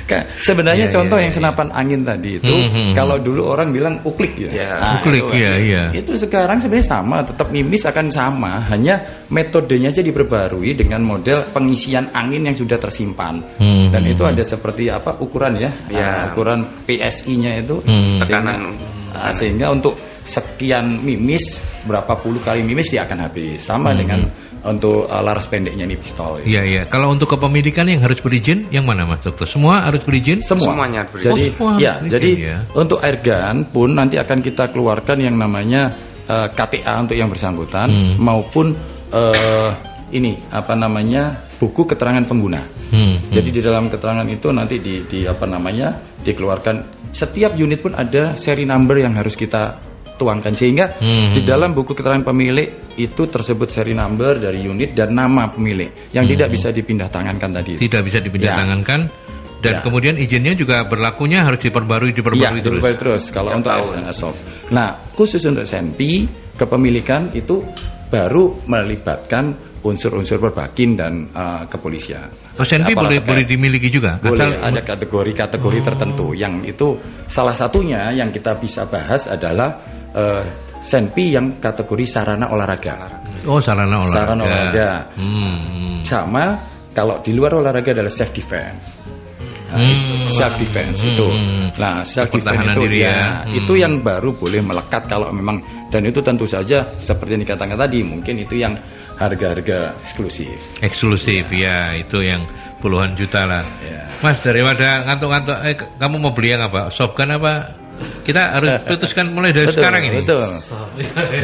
Ka- sebenarnya Iya, contoh iya, yang iya. senapan angin tadi itu Hmm, hmm, kalau dulu orang bilang uklik ya, Ya, uklik, itu, iya, iya. itu sekarang sebenarnya sama tetap mimis akan sama hanya metodenya aja diperbarui dengan model pengisian angin yang sudah tersimpan Hmm, dan hmm, itu hmm. ada seperti apa ukuran ya, Ya. Ah, ukuran PSI-nya itu Hmm. Tekanan. Ah, sehingga untuk sekian mimis berapa puluh kali mimis dia akan habis sama Hmm. dengan untuk uh, laras pendeknya ini pistol Iya iya. Kalau untuk kepemilikan yang harus berizin, yang mana Mas Dokter? Semua harus berizin? semua Semuanya berizin. jadi Oh, semua ya berizin jadi ya. untuk airgun pun nanti akan kita keluarkan yang namanya uh, KTA untuk yang bersangkutan Hmm. maupun uh, ini apa namanya buku keterangan pengguna Hmm, hmm. jadi di dalam keterangan itu nanti di, di apa namanya dikeluarkan setiap unit pun ada seri number yang harus kita tuangkan sehingga Hmm. di dalam buku keterangan pemilik itu tersebut seri number dari unit dan nama pemilik yang tidak bisa dipindah tangankan tadi. tidak bisa dipindah Ya. tangankan dan Ya. kemudian izinnya juga berlakunya harus diperbarui diperbarui terus. diperbarui terus kalau untuk airsoft. Nah, khusus untuk senpi kepemilikan itu baru melibatkan unsur-unsur perbakin dan uh, kepolisian. Aparat boleh boleh dimiliki juga. Boleh, Asal ada kategori-kategori Oh. tertentu yang itu salah satunya yang kita bisa bahas adalah eh, senpi yang kategori sarana olahraga. Oh, sarana olahraga. Sarana olahraga. Hmm. hmm. Sama kalau di luar olahraga adalah self defense. Hmm. self defense Hmm. itu. Hmm. Nah, self defense Pertahanan itu diri ya, ya. Hmm. itu yang baru boleh melekat kalau memang dan itu tentu saja seperti yang dikatakan tadi, mungkin itu yang harga-harga eksklusif. Eksklusif ya, itu yang puluhan juta lah. Ya. Mas daripada ngantuk-ngantuk, eh, kamu mau beli yang apa? Shotgun apa? Kita harus putuskan mulai dari Betul, sekarang ini. Betul.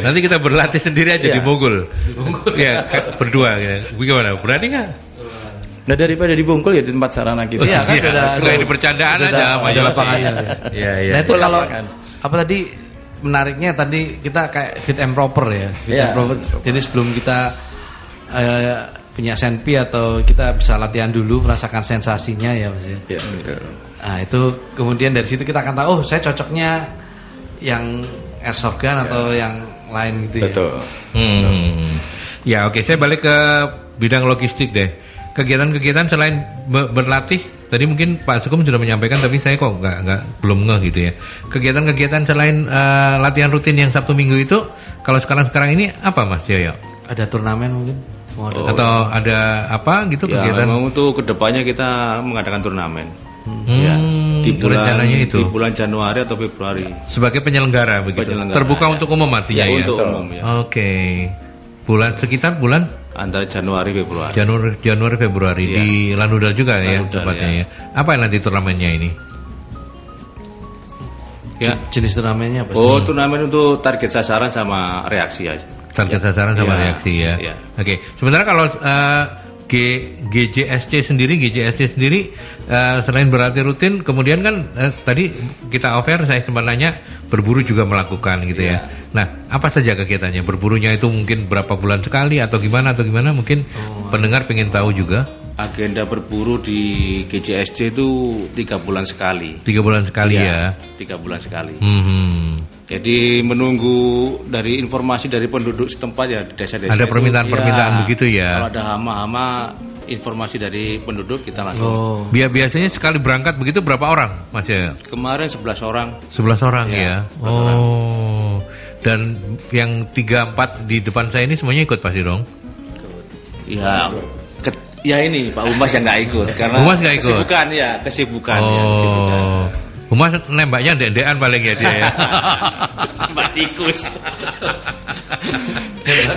Nanti kita berlatih sendiri aja Iya. di Bogul. ya, kayak berdua gitu. Bagaimana? Berani nggak? Nah daripada dibungkul ya di tempat sarana kita. Iya kan Iya, udah kayak di percandaan udah aja ada- sama ada Yosi. lapangannya. Iya, iya. Nah itu Betul, kalau lapangan. apa tadi menariknya tadi kita kayak fit and proper ya. Fit Iya, and proper. Jadi sebelum kita eh, punya senpi atau kita bisa latihan dulu merasakan sensasinya ya Mas ya. Ya, betul. Nah itu kemudian dari situ kita akan tahu oh saya cocoknya yang airsoft gun atau yang lain gitu ya. Betul. Hmm. Ya oke, saya balik ke bidang logistik deh. Kegiatan-kegiatan selain be- berlatih, tadi mungkin Pak Sukum sudah menyampaikan, tapi saya kok nggak nggak belum ngeh gitu ya. Kegiatan-kegiatan selain eh, latihan rutin yang Sabtu Minggu itu, kalau sekarang-sekarang ini apa Mas Yoyo? Ada turnamen mungkin? Mau ada Atau ada apa gitu Ya, kegiatan? memang untuk ke depannya kita mengadakan turnamen. Hmm, Ya, di bulan rencananya itu di bulan Januari atau Februari. sebagai penyelenggara begitu. Penyelenggara, Terbuka ya. untuk umum artinya Ya, ya. untuk umum ya. Oke. Bulan sekitar bulan Antara Januari Februari. Januari Januari Februari Iya. di Lanudal juga ya Lanudal, tempatnya ya. ya. Apa yang nanti turnamennya ini? Ya. jenis turnamennya apa? Oh, turnamen untuk target sasaran sama reaksi aja. Target sasaran sama Iya. reaksi ya. Iya. Oke. Sementara kalau eh, G, GJSC sendiri, GJSC sendiri eh, selain berlatih rutin, kemudian kan eh, tadi kita offer saya sempat nanya berburu juga melakukan gitu Iya. ya. Nah, apa saja kegiatannya? Berburunya itu mungkin berapa bulan sekali atau gimana atau gimana? Mungkin Oh. pendengar pengen tahu juga. Agenda berburu di GJSC itu tiga bulan sekali. Tiga bulan sekali ya. Tiga bulan sekali. Hmm. Jadi menunggu dari informasi dari penduduk setempat ya di desa-desa. Ada permintaan-permintaan begitu ya? Kalau ada hama-hama, informasi dari penduduk kita langsung. Oh. Biar biasanya sekali berangkat begitu berapa orang, Mas ya? Kemarin 11 orang. 11 orang ya. Ya, 11 Oh. Dan yang 3 4 di depan saya ini semuanya ikut pasti dong. Ya, ke- ya ini Pak Umas yang nggak ikut karena Umas nggak ikut? kesibukan ya, kesibukan ya, kesibukan. oh. Umas nembaknya dendean paling ya dia ya. Mbak tikus.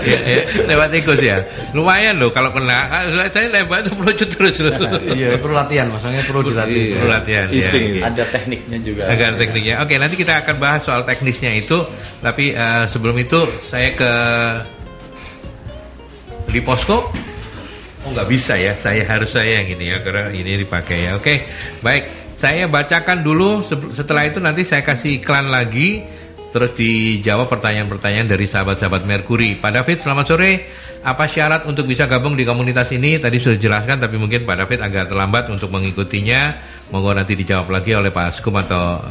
ya, ya, lewat tikus ya. Lumayan loh kalau kena. Saya nembak itu melucut terus loh. Iya perlu latihan, maksudnya perlu dilatih. Perlu latihan. ya. Ada tekniknya juga. Agar tekniknya. Oke, nanti kita akan bahas soal teknisnya itu. Tapi eh, sebelum itu saya ke di posko. Oh nggak bisa ya, saya harus saya yang ini ya karena ini dipakai ya. Oke, baik. Saya bacakan dulu. Setelah itu nanti saya kasih iklan lagi. Terus dijawab pertanyaan-pertanyaan dari sahabat-sahabat Merkuri. Pak David, selamat sore. Apa syarat untuk bisa gabung di komunitas ini? Tadi sudah dijelaskan, tapi mungkin Pak David agak terlambat untuk mengikutinya. Monggo nanti dijawab lagi oleh Pak Askum atau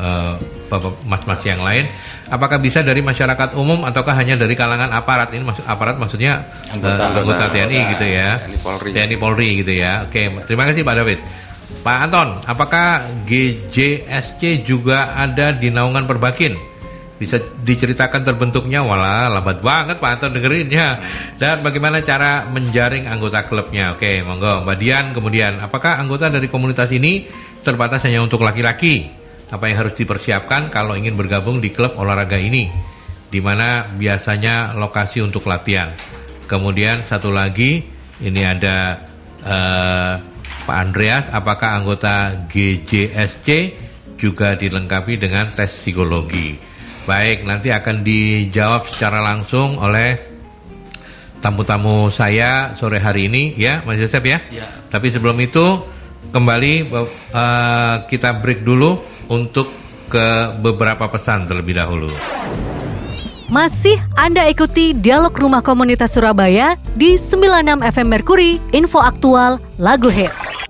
Bapak mas-mas yang lain. Apakah bisa dari masyarakat umum ataukah hanya dari kalangan aparat? Ini maksud aparat maksudnya Anggota. anggota TNI Anggota. gitu ya. TNI Polri. TNI Polri gitu ya. Oke, terima kasih Pak David. Pak Anton, apakah GJSC juga ada di naungan Perbakin? Bisa diceritakan terbentuknya? Walah, lambat banget Pak Anton dengerinnya. Dan bagaimana cara menjaring anggota klubnya? Oke, monggo Mbak Dian. Kemudian, apakah anggota dari komunitas ini terbatas hanya untuk laki-laki? Apa yang harus dipersiapkan kalau ingin bergabung di klub olahraga ini? Di mana biasanya lokasi untuk latihan? Kemudian satu lagi, ini ada eh, Pak Andreas, apakah anggota GJSC juga dilengkapi dengan tes psikologi? Baik, nanti akan dijawab secara langsung oleh tamu-tamu saya sore hari ini ya, Mas Yosep ya. Ya. Tapi sebelum itu kembali eh, kita break dulu untuk ke beberapa pesan terlebih dahulu. Masih Anda ikuti Dialog Rumah Komunitas Surabaya di 96 FM Merkuri, info aktual, lagu hits.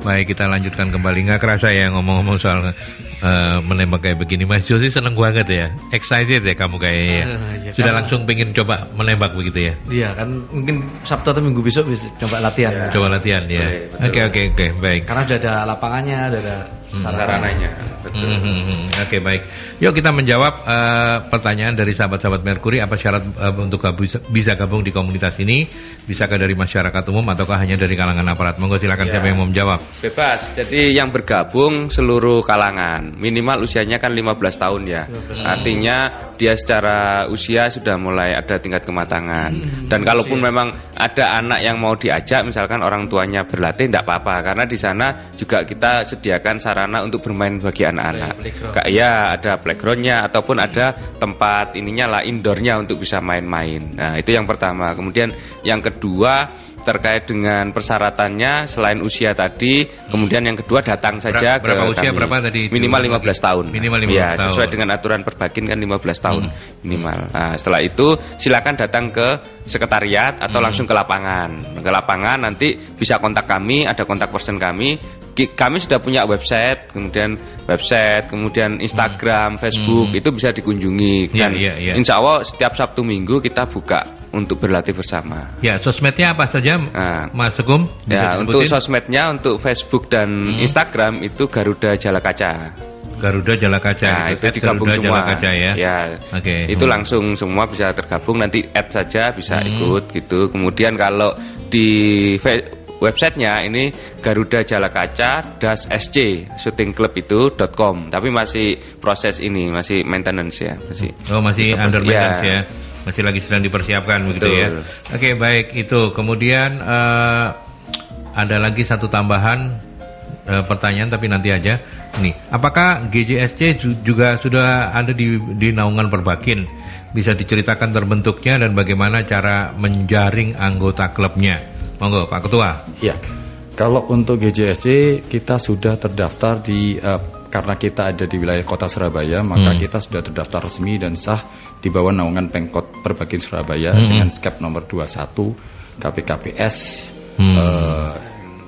Baik kita lanjutkan kembali. Nggak kerasa ya ngomong-ngomong soal eh, menembak kayak begini. Mas Josi seneng banget ya. Excited ya kamu kayaknya ya. Eh, ya, sudah karena- langsung pengen coba menembak begitu ya? Iya kan mungkin Sabtu atau Minggu besok bisa coba latihan. coba latihan ya. Betul. oke oke oke. Baik. Karena sudah ada lapangannya, sudah ada sarananya. Betul. Hmm, hmm, hmm. Oke baik. Yuk kita menjawab eh, pertanyaan dari sahabat-sahabat Merkuri. Apa syarat eh, untuk gabung, bisa gabung di komunitas ini? Bisakah dari masyarakat umum ataukah hanya dari kalangan aparat? Monggo silakan Ya. siapa yang mau menjawab. Bebas. Jadi yang bergabung seluruh kalangan. Minimal usianya kan 15 tahun ya. Artinya dia secara usia sudah mulai ada tingkat kematangan. Dan kalaupun memang ada anak yang mau diajak misalkan orang tuanya berlatih tidak apa-apa karena di sana juga kita sediakan sarana untuk bermain bagi anak-anak. Kak ya ada playgroundnya ataupun ada tempat ininya lah indoornya untuk bisa main-main. Nah itu yang pertama. Kemudian yang kedua terkait dengan persyaratannya selain usia tadi, kemudian yang kedua datang saja Berapa- berapa ke usia, kami. berapa tadi? Minimal 15 tahun. Minimal 15 ya, tahun. sesuai dengan aturan perbakin kan 15 tahun Hmm. minimal. Nah, setelah itu silakan datang ke sekretariat atau Hmm. langsung ke lapangan. Ke lapangan nanti bisa kontak kami, ada kontak person kami. Kami sudah punya website, kemudian website, kemudian Instagram, Facebook, Hmm. itu bisa dikunjungi. Iya, Dan iya, iya. insya Allah setiap Sabtu Minggu kita buka untuk berlatih bersama. Ya sosmednya apa saja, Nah. Mas? Bisa Ya, untuk sosmednya, untuk Facebook dan Hmm. Instagram itu Garuda Jala Kaca. Garuda Jala Kaca. Nah, itu At digabung Garuda semua. Jala Kaca ya. Oke. Itu Hmm. langsung semua bisa tergabung nanti add saja bisa Hmm. ikut gitu. Kemudian kalau di websitenya ini Garuda Jala Kaca das SC shooting club itu .com tapi masih proses ini masih maintenance ya masih Oh masih Itu under masih- maintenance ya. ya. Masih lagi sedang dipersiapkan begitu Betul. ya. Oke baik itu. Kemudian eh, ada lagi satu tambahan eh, pertanyaan tapi nanti aja. Nih, apakah GJSC ju- juga sudah ada di di naungan Perbakin? Bisa diceritakan terbentuknya dan bagaimana cara menjaring anggota klubnya? Monggo Pak Ketua. Ya, kalau untuk GJSC kita sudah terdaftar di eh, karena kita ada di wilayah kota Surabaya, maka Hmm. kita sudah terdaftar resmi dan sah di bawah naungan Pemkot Perbakin Surabaya Hmm. dengan skep nomor 21 KPKPS Hmm. eh,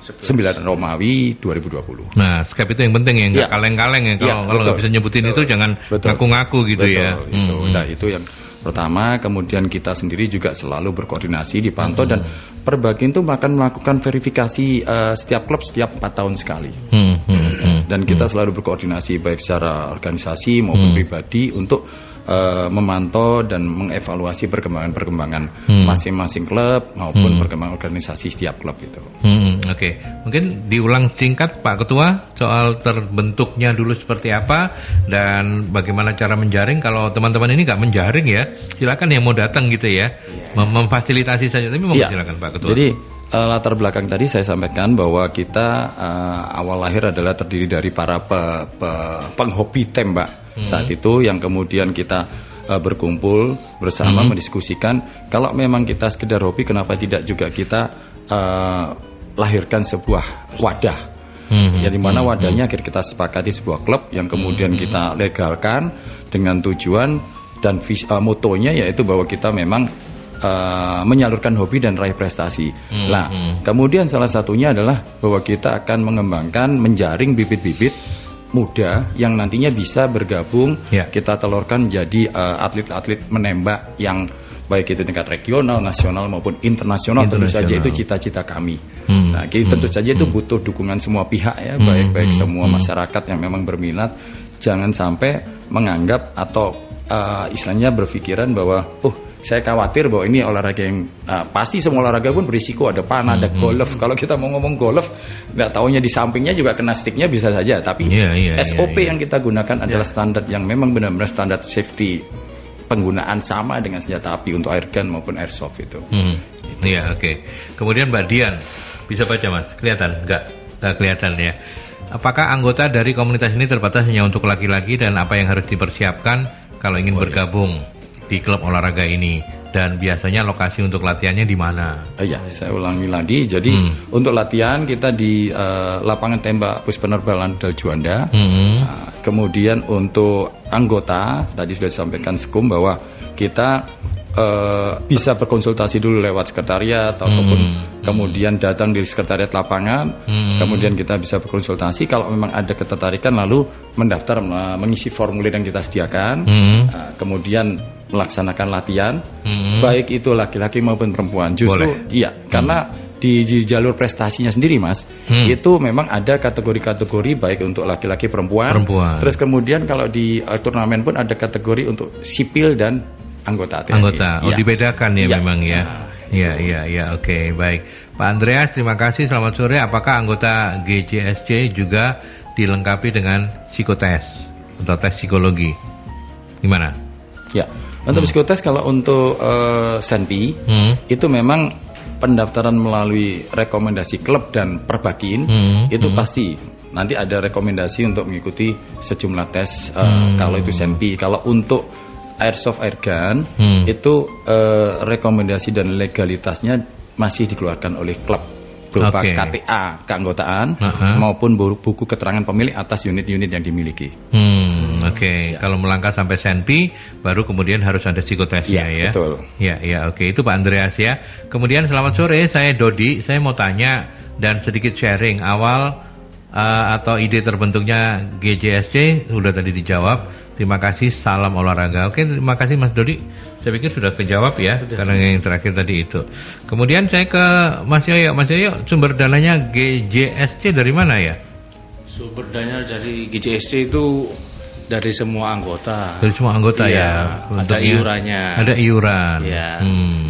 9 Romawi 2020. Nah, Skype itu yang penting ya, nggak Iya. kaleng-kaleng ya. Kalau Iya, kalau nggak bisa nyebutin itu Betul. jangan Betul. ngaku-ngaku gitu Betul, ya. Itu. Hmm. Nah, itu yang pertama. Kemudian kita sendiri juga selalu berkoordinasi, dipantau dan Perbakin itu akan melakukan verifikasi eh, setiap klub setiap 4 tahun sekali. Hmm, hmm, hmm. Dan kita selalu berkoordinasi baik secara organisasi maupun Hmm. pribadi untuk eh, memantau dan mengevaluasi perkembangan-perkembangan Hmm. masing-masing klub maupun Hmm. perkembangan organisasi setiap klub itu. Hmm, Oke, mungkin diulang singkat Pak Ketua soal terbentuknya dulu seperti apa dan bagaimana cara menjaring. Kalau teman-teman ini nggak menjaring ya, silakan yang mau datang gitu ya, Mem- memfasilitasi saja. Tapi mau Iya. silakan Pak Ketua. Jadi eh, latar belakang tadi saya sampaikan bahwa kita eh, awal lahir adalah terdiri dari para pe- pe- penghobi tembak Hmm. saat itu yang kemudian kita eh, berkumpul bersama Hmm. mendiskusikan kalau memang kita sekedar hobi kenapa tidak juga kita eh, lahirkan sebuah wadah Hmm, ya di mana hmm, wadahnya akhirnya kita sepakati sebuah klub yang kemudian kita legalkan dengan tujuan dan vis, eh, motonya yaitu bahwa kita memang eh, menyalurkan hobi dan raih prestasi. Hmm, Nah, hmm. kemudian salah satunya adalah bahwa kita akan mengembangkan menjaring bibit-bibit muda yang nantinya bisa bergabung Ya. kita telurkan menjadi eh, atlet-atlet menembak yang baik itu tingkat regional, nasional maupun internasional, tentu saja Internasional. itu cita-cita kami. Hmm, Nah, jadi tentu hmm, saja itu hmm. butuh dukungan semua pihak ya, Hmm, baik-baik hmm, semua hmm. masyarakat yang memang berminat. Jangan sampai menganggap atau uh, istilahnya berpikiran bahwa, oh saya khawatir bahwa ini olahraga yang uh, pasti semua olahraga pun berisiko ada panah, ada Hmm, golf. Kalau kita mau ngomong golf, nggak taunya di sampingnya juga kena sticknya bisa saja. Tapi Iya, iya, SOP iya, iya. yang kita gunakan adalah standar yang memang benar-benar standar safety penggunaan sama dengan senjata api untuk air gun maupun airsoft itu. Hmm, Iya oke. Kemudian Mbak Dian bisa baca mas? Kelihatan? Enggak? Nggak kelihatan ya. Apakah anggota dari komunitas ini terbatas hanya untuk laki-laki dan apa yang harus dipersiapkan kalau ingin Oh, iya. Di klub olahraga ini? Dan biasanya lokasi untuk latihannya di mana? Oh ya, saya ulangi lagi. Jadi Hmm. untuk latihan kita di eh, lapangan tembak Pus Penerbalan Dal Juanda. Hmm. Nah, kemudian untuk anggota tadi sudah disampaikan Sekum bahwa kita eh, bisa berkonsultasi dulu lewat sekretariat ataupun Hmm. kemudian datang di sekretariat lapangan. Hmm. Kemudian kita bisa berkonsultasi kalau memang ada ketertarikan lalu mendaftar eh, mengisi formulir yang kita sediakan. Hmm. Nah, kemudian melaksanakan latihan Hmm. baik itu laki-laki maupun perempuan. Justru Boleh. iya, karena di, di jalur prestasinya sendiri mas Hmm. itu memang ada kategori-kategori baik untuk laki-laki perempuan, Perempuan. terus kemudian kalau di uh, turnamen pun ada kategori untuk sipil dan anggota TNI. Anggota. Oh, Iya. dibedakan ya, Iya. memang ya. Nah, Iya, iya, iya. Oke, baik. Pak Andreas, terima kasih. Selamat sore. Apakah anggota GJSC juga dilengkapi dengan psikotes atau tes psikologi? Gimana? Ya, untuk psikotes kalau untuk uh, Senpi Hmm. itu memang pendaftaran melalui rekomendasi klub dan perbakin Hmm, itu hmm. pasti nanti ada rekomendasi untuk mengikuti sejumlah tes uh, Hmm. kalau itu Senpi. Kalau untuk airsoft airgun Hmm. itu uh, rekomendasi dan legalitasnya masih dikeluarkan oleh klub berupa Oke. KTA keanggotaan Aha. maupun bu- buku keterangan pemilik atas unit-unit yang dimiliki. Hmm, oke. Kalau melangkah sampai senpi, baru kemudian harus ada psikotesnya Iya, ya. betul. Ya, ya, oke. Itu Pak Andreas ya. Kemudian selamat sore, saya Dodi. Saya mau tanya dan sedikit sharing awal uh, atau ide terbentuknya GJSC sudah tadi dijawab. Terima kasih, salam olahraga. Oke, terima kasih Mas Dodi. Saya pikir sudah kejawab ya, karena yang terakhir tadi itu. Kemudian saya ke Mas Yoyo. Mas Yoyo, sumber dananya GJSC dari mana ya? Sumber dana dari GCSC itu dari semua anggota. Dari semua anggota Iya, ya. ada iurannya. Ada iuran. Iya. Hmm.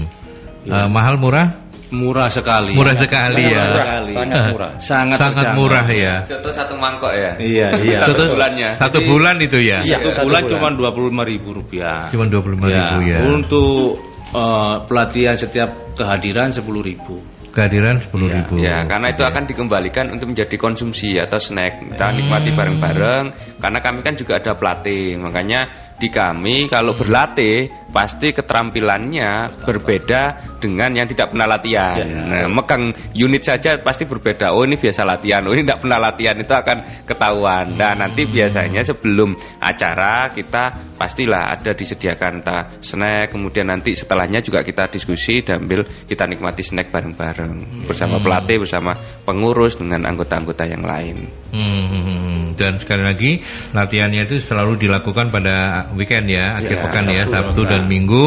Iya. Eh, mahal murah? Murah sekali. Murah sekali ya. Sangat murah. Sangat, Sangat terjangkau. murah ya. Satu satu mangkok ya. Iya, iya. Satu bulannya. Satu Jadi- bulan itu ya. Satu Iya, satu bulan bulan. cuma dua puluh lima ribu rupiah. Cuma 25 ribu ya. Untuk eh, pelatihan setiap kehadiran sepuluh ribu. Kehadiran 10 Iya, ribu. Ya, karena itu akan dikembalikan untuk menjadi konsumsi atau snack. Kita nikmati bareng-bareng. Karena kami kan juga ada pelatih. Makanya di kami kalau berlatih pasti keterampilannya berbeda dengan yang tidak pernah latihan. Nah, megang unit saja pasti berbeda. Oh ini biasa latihan. Oh ini tidak pernah latihan itu akan ketahuan. Dan nanti biasanya sebelum acara kita pastilah ada disediakan entah snack. Kemudian nanti setelahnya juga kita diskusi sambil kita nikmati snack bareng-bareng bersama pelatih, bersama pengurus dengan anggota-anggota yang lain. Hmm, hmm, hmm, hmm. Dan sekali lagi latihannya itu selalu dilakukan pada weekend ya, akhir Ya, pekan ya, Sabtu, Sabtu Rabu. dan Minggu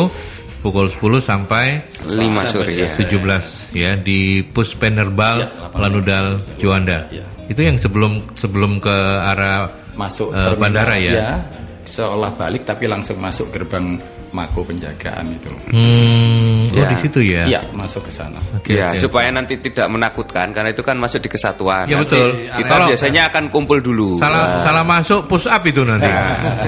pukul 10 sampai 5 sore ya. 17 ya di Pus Penerbal Lanudal Juanda. Itu yang sebelum sebelum ke arah Masuk terminal, bandara ya? seolah balik tapi langsung masuk gerbang mako penjagaan itu. hmm, oh Ya. di situ ya. Iya, masuk ke sana. Oke, ya, oke. supaya nanti tidak menakutkan karena itu kan masuk di kesatuan. Ya, Nanti betul. Kita Kalau- biasanya akan kumpul dulu. Salah Nah, salah masuk push up itu nanti.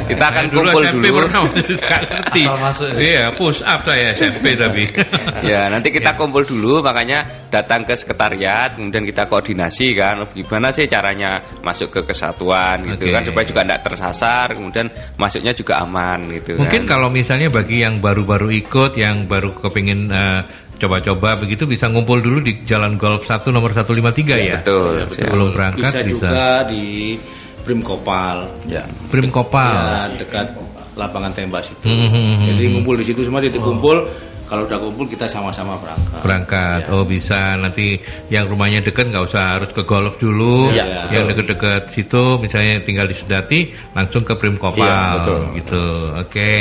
kita akan Saya dulu kumpul dulu. ngerti. Asal masuk. Iya, push up saya SMP tapi. ya, nanti kita kumpul dulu makanya datang ke sekretariat kemudian kita koordinasi kan gimana sih caranya masuk ke kesatuan gitu Oke. kan supaya juga tidak tersasar kemudian masuknya juga aman gitu Mungkin kan. kalau misalnya bagi yang baru-baru ikut, yang baru kepingin eh, coba-coba begitu bisa ngumpul dulu di Jalan Golf 1 nomor 153 ya. betul. Sebelum berangkat bisa, bisa. juga di Brim Kopal. Ya. Prim Kopal. Ya, dekat lapangan tembak situ. Hmm, hmm, Jadi hmm. ngumpul di situ semua titik kumpul. Kalau udah kumpul kita sama-sama berangkat. Berangkat. Ya. Oh, bisa nanti yang rumahnya deket nggak usah harus ke golf dulu. Iya, yang betul. deket-deket situ misalnya tinggal di Sedati langsung ke Prim Kopal Iya, betul. gitu. Oke.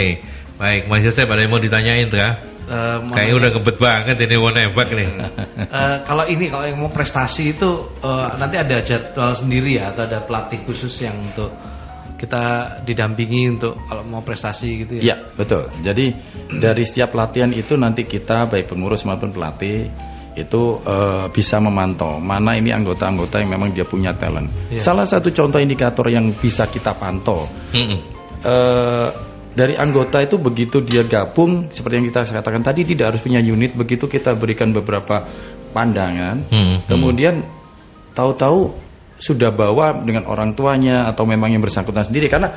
Baik, Mas Yosef ada yang mau ditanyain tuh ya? Eh, mau Kayaknya udah ngebet banget ini mau nembak nih. Eh, kalau ini kalau yang mau prestasi itu eh, nanti ada jadwal sendiri ya atau ada pelatih khusus yang untuk kita didampingi untuk kalau mau prestasi gitu ya. Iya, betul. Jadi dari setiap latihan itu nanti kita baik pengurus maupun pelatih itu eh, bisa memantau mana ini anggota-anggota yang memang dia punya talent. Iya. Salah satu contoh indikator yang bisa kita pantau Mm-mm. eh, dari anggota itu begitu dia gabung seperti yang kita katakan tadi tidak harus punya unit begitu kita berikan beberapa pandangan Hmm, hmm. kemudian tahu-tahu sudah bawa dengan orang tuanya atau memang yang bersangkutan sendiri karena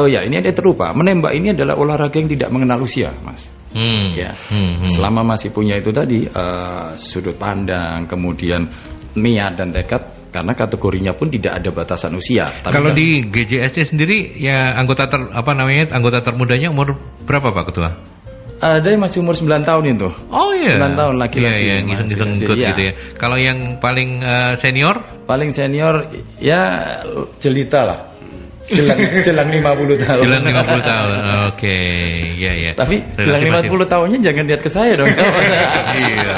oh ya ini ada terlupa menembak ini adalah olahraga yang tidak mengenal usia mas Hmm. ya Hmm, hmm. selama masih punya itu tadi eh, sudut pandang kemudian niat dan tekad karena kategorinya pun tidak ada batasan usia Tapi Kalau kan- di GJSC sendiri ya anggota ter apa namanya anggota termudanya umur berapa Pak Ketua? ada yang masih umur 9 tahun itu Oh iya. 9 tahun laki-laki Iya, iya, masih ikut iya. gitu ya. Kalau yang paling eh, senior paling senior ya jelita lah jelang jelang 50 tahun jelang 50 tahun. Oke, iya iya. tapi Relatif jelang masih- 50 tahunnya jangan lihat ke saya dong iya.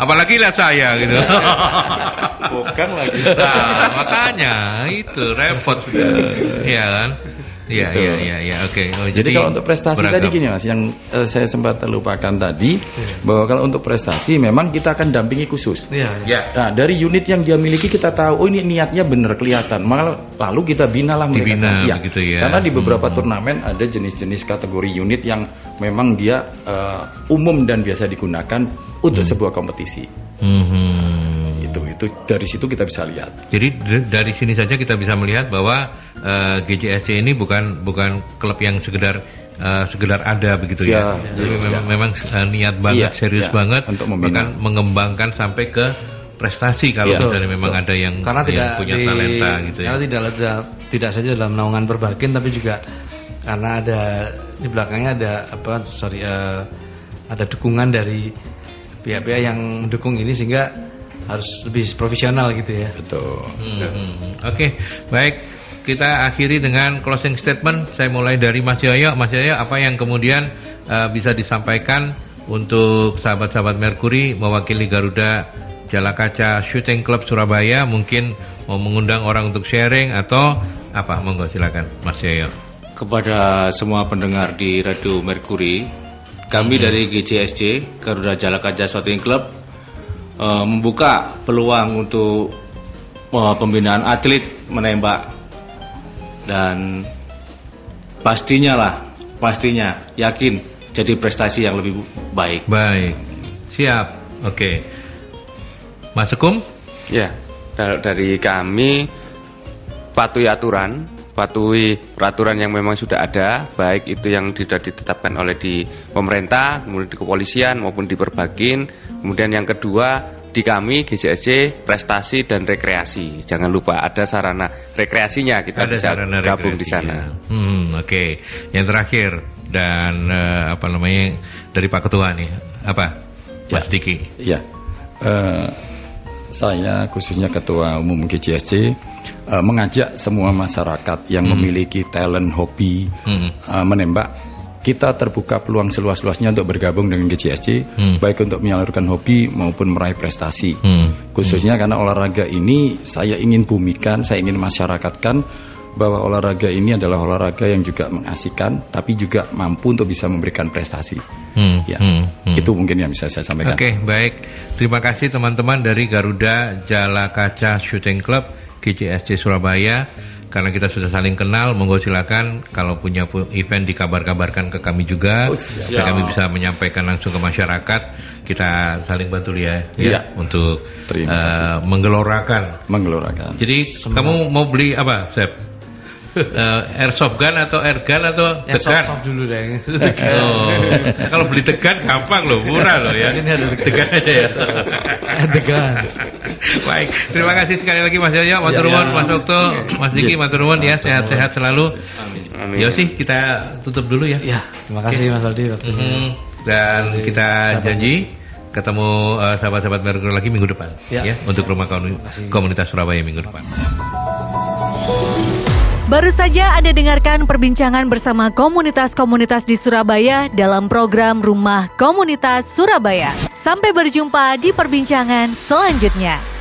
Apalagi lihat saya gitu. Bukan lagi. Nah, makanya itu repot sudah. Iya kan? Iya, Betul. iya, iya, iya. Oke. Oh, Jadi, kalau untuk prestasi beragam. tadi gini mas, yang eh, saya sempat terlupakan tadi bahwa kalau untuk prestasi memang kita akan dampingi khusus. Iya, iya. Ya. Nah dari unit yang dia miliki kita tahu, oh ini niatnya benar kelihatan. Malah lalu kita binalah mereka. Dibina Iya. begitu ya. Karena di beberapa Hmm. turnamen ada jenis-jenis kategori unit yang memang dia eh, umum dan biasa digunakan untuk sebuah kompetisi. Mhm. Itu dari situ kita bisa lihat. Jadi dari sini saja kita bisa melihat bahwa eh, GJSC ini bukan bukan klub yang sekedar eh, sekedar ada begitu ya. Siap. Tapi Iya. memang, memang eh, niat banget, Iya, serius iya. banget Untuk membina. bahkan mengembangkan sampai ke prestasi kalau Iya. misalnya memang ada yang, Karena yang tidak punya di- talenta gitu ya. Karena tidak tidak, tidak saja dalam naungan berbakin tapi juga karena ada di belakangnya ada apa sorry eh, ada dukungan dari pihak-pihak yang mendukung ini sehingga harus lebih profesional gitu ya. Betul. Hmm, hmm, hmm. Oke, baik. Kita akhiri dengan closing statement. Saya mulai dari Mas Yoyo. Mas Yoyo, apa yang kemudian eh, bisa disampaikan untuk sahabat-sahabat Mercury mewakili Garuda Jala Kaca Shooting Club Surabaya? Mungkin mau mengundang orang untuk sharing atau apa? Monggo silakan, Mas Yoyo. Kepada semua pendengar di Radio Mercury, kami dari GJSC Garuda Jala Kaca Shooting Club eh, membuka peluang untuk eh, pembinaan atlet menembak dan pastinya lah, pastinya yakin jadi prestasi yang lebih baik. Baik, siap. Oke, Mas Sekum. Ya, dari kami patuhi aturan, patuhi peraturan yang memang sudah ada, baik itu yang sudah ditetapkan oleh di pemerintah, kemudian di kepolisian maupun di perbakin. Kemudian yang kedua di kami GJSC prestasi dan rekreasi. Jangan lupa ada sarana rekreasinya kita Ada bisa sarana gabung di sana. ya. Hmm, oke. Yang terakhir dan eh, apa namanya dari Pak Ketua nih, apa? Mas Ya. Diki. Iya. Eh, saya khususnya Ketua Umum GJSC eh, mengajak semua masyarakat yang Hmm. memiliki talent hobi Hmm. eh, menembak kita terbuka peluang seluas-luasnya untuk bergabung dengan GJSC Hmm. baik untuk menyalurkan hobi maupun meraih prestasi. Hmm. Khususnya karena olahraga ini saya ingin bumikan, saya ingin masyarakatkan bahwa olahraga ini adalah olahraga yang juga mengasihkan tapi juga mampu untuk bisa memberikan prestasi. Hmm. Ya. Hmm. Hmm. Itu mungkin yang bisa saya sampaikan. Oke, baik. Terima kasih teman-teman dari Garuda Jala Kaca Shooting Club GJSC Surabaya. Karena kita sudah saling kenal, monggo silakan kalau punya pu- event dikabar-kabarkan ke kami juga, Oh, supaya kami bisa menyampaikan langsung ke masyarakat. Kita saling bantu ya, ya Iya. untuk Terima kasih. menggelorakan Menggelorakan. Jadi kamu mau beli apa, Sep? Eh, airsoft gun atau air gun atau tegan? soft, soft dulu deh. Oh, kalau beli tegan gampang loh, murah loh ya. Sini ada Tegan aja ya. Tegan. Baik, terima kasih sekali lagi Mas Yoyo, Mas Turwon, ya. Mas Okto, Mas Diki, Mas Turwon ya, sehat-sehat selalu. Amin. Yosi, kita tutup dulu ya. Ya, terima kasih Mas Aldi waktunya. Mhm. Dan Sampai kita sahabat. janji ketemu eh, sahabat-sahabat Merkur lagi minggu depan Ya. ya, untuk rumah komunitas Surabaya minggu depan. Baru saja Anda dengarkan perbincangan bersama komunitas-komunitas di Surabaya dalam program Rumah Komunitas Surabaya. Sampai berjumpa di perbincangan selanjutnya.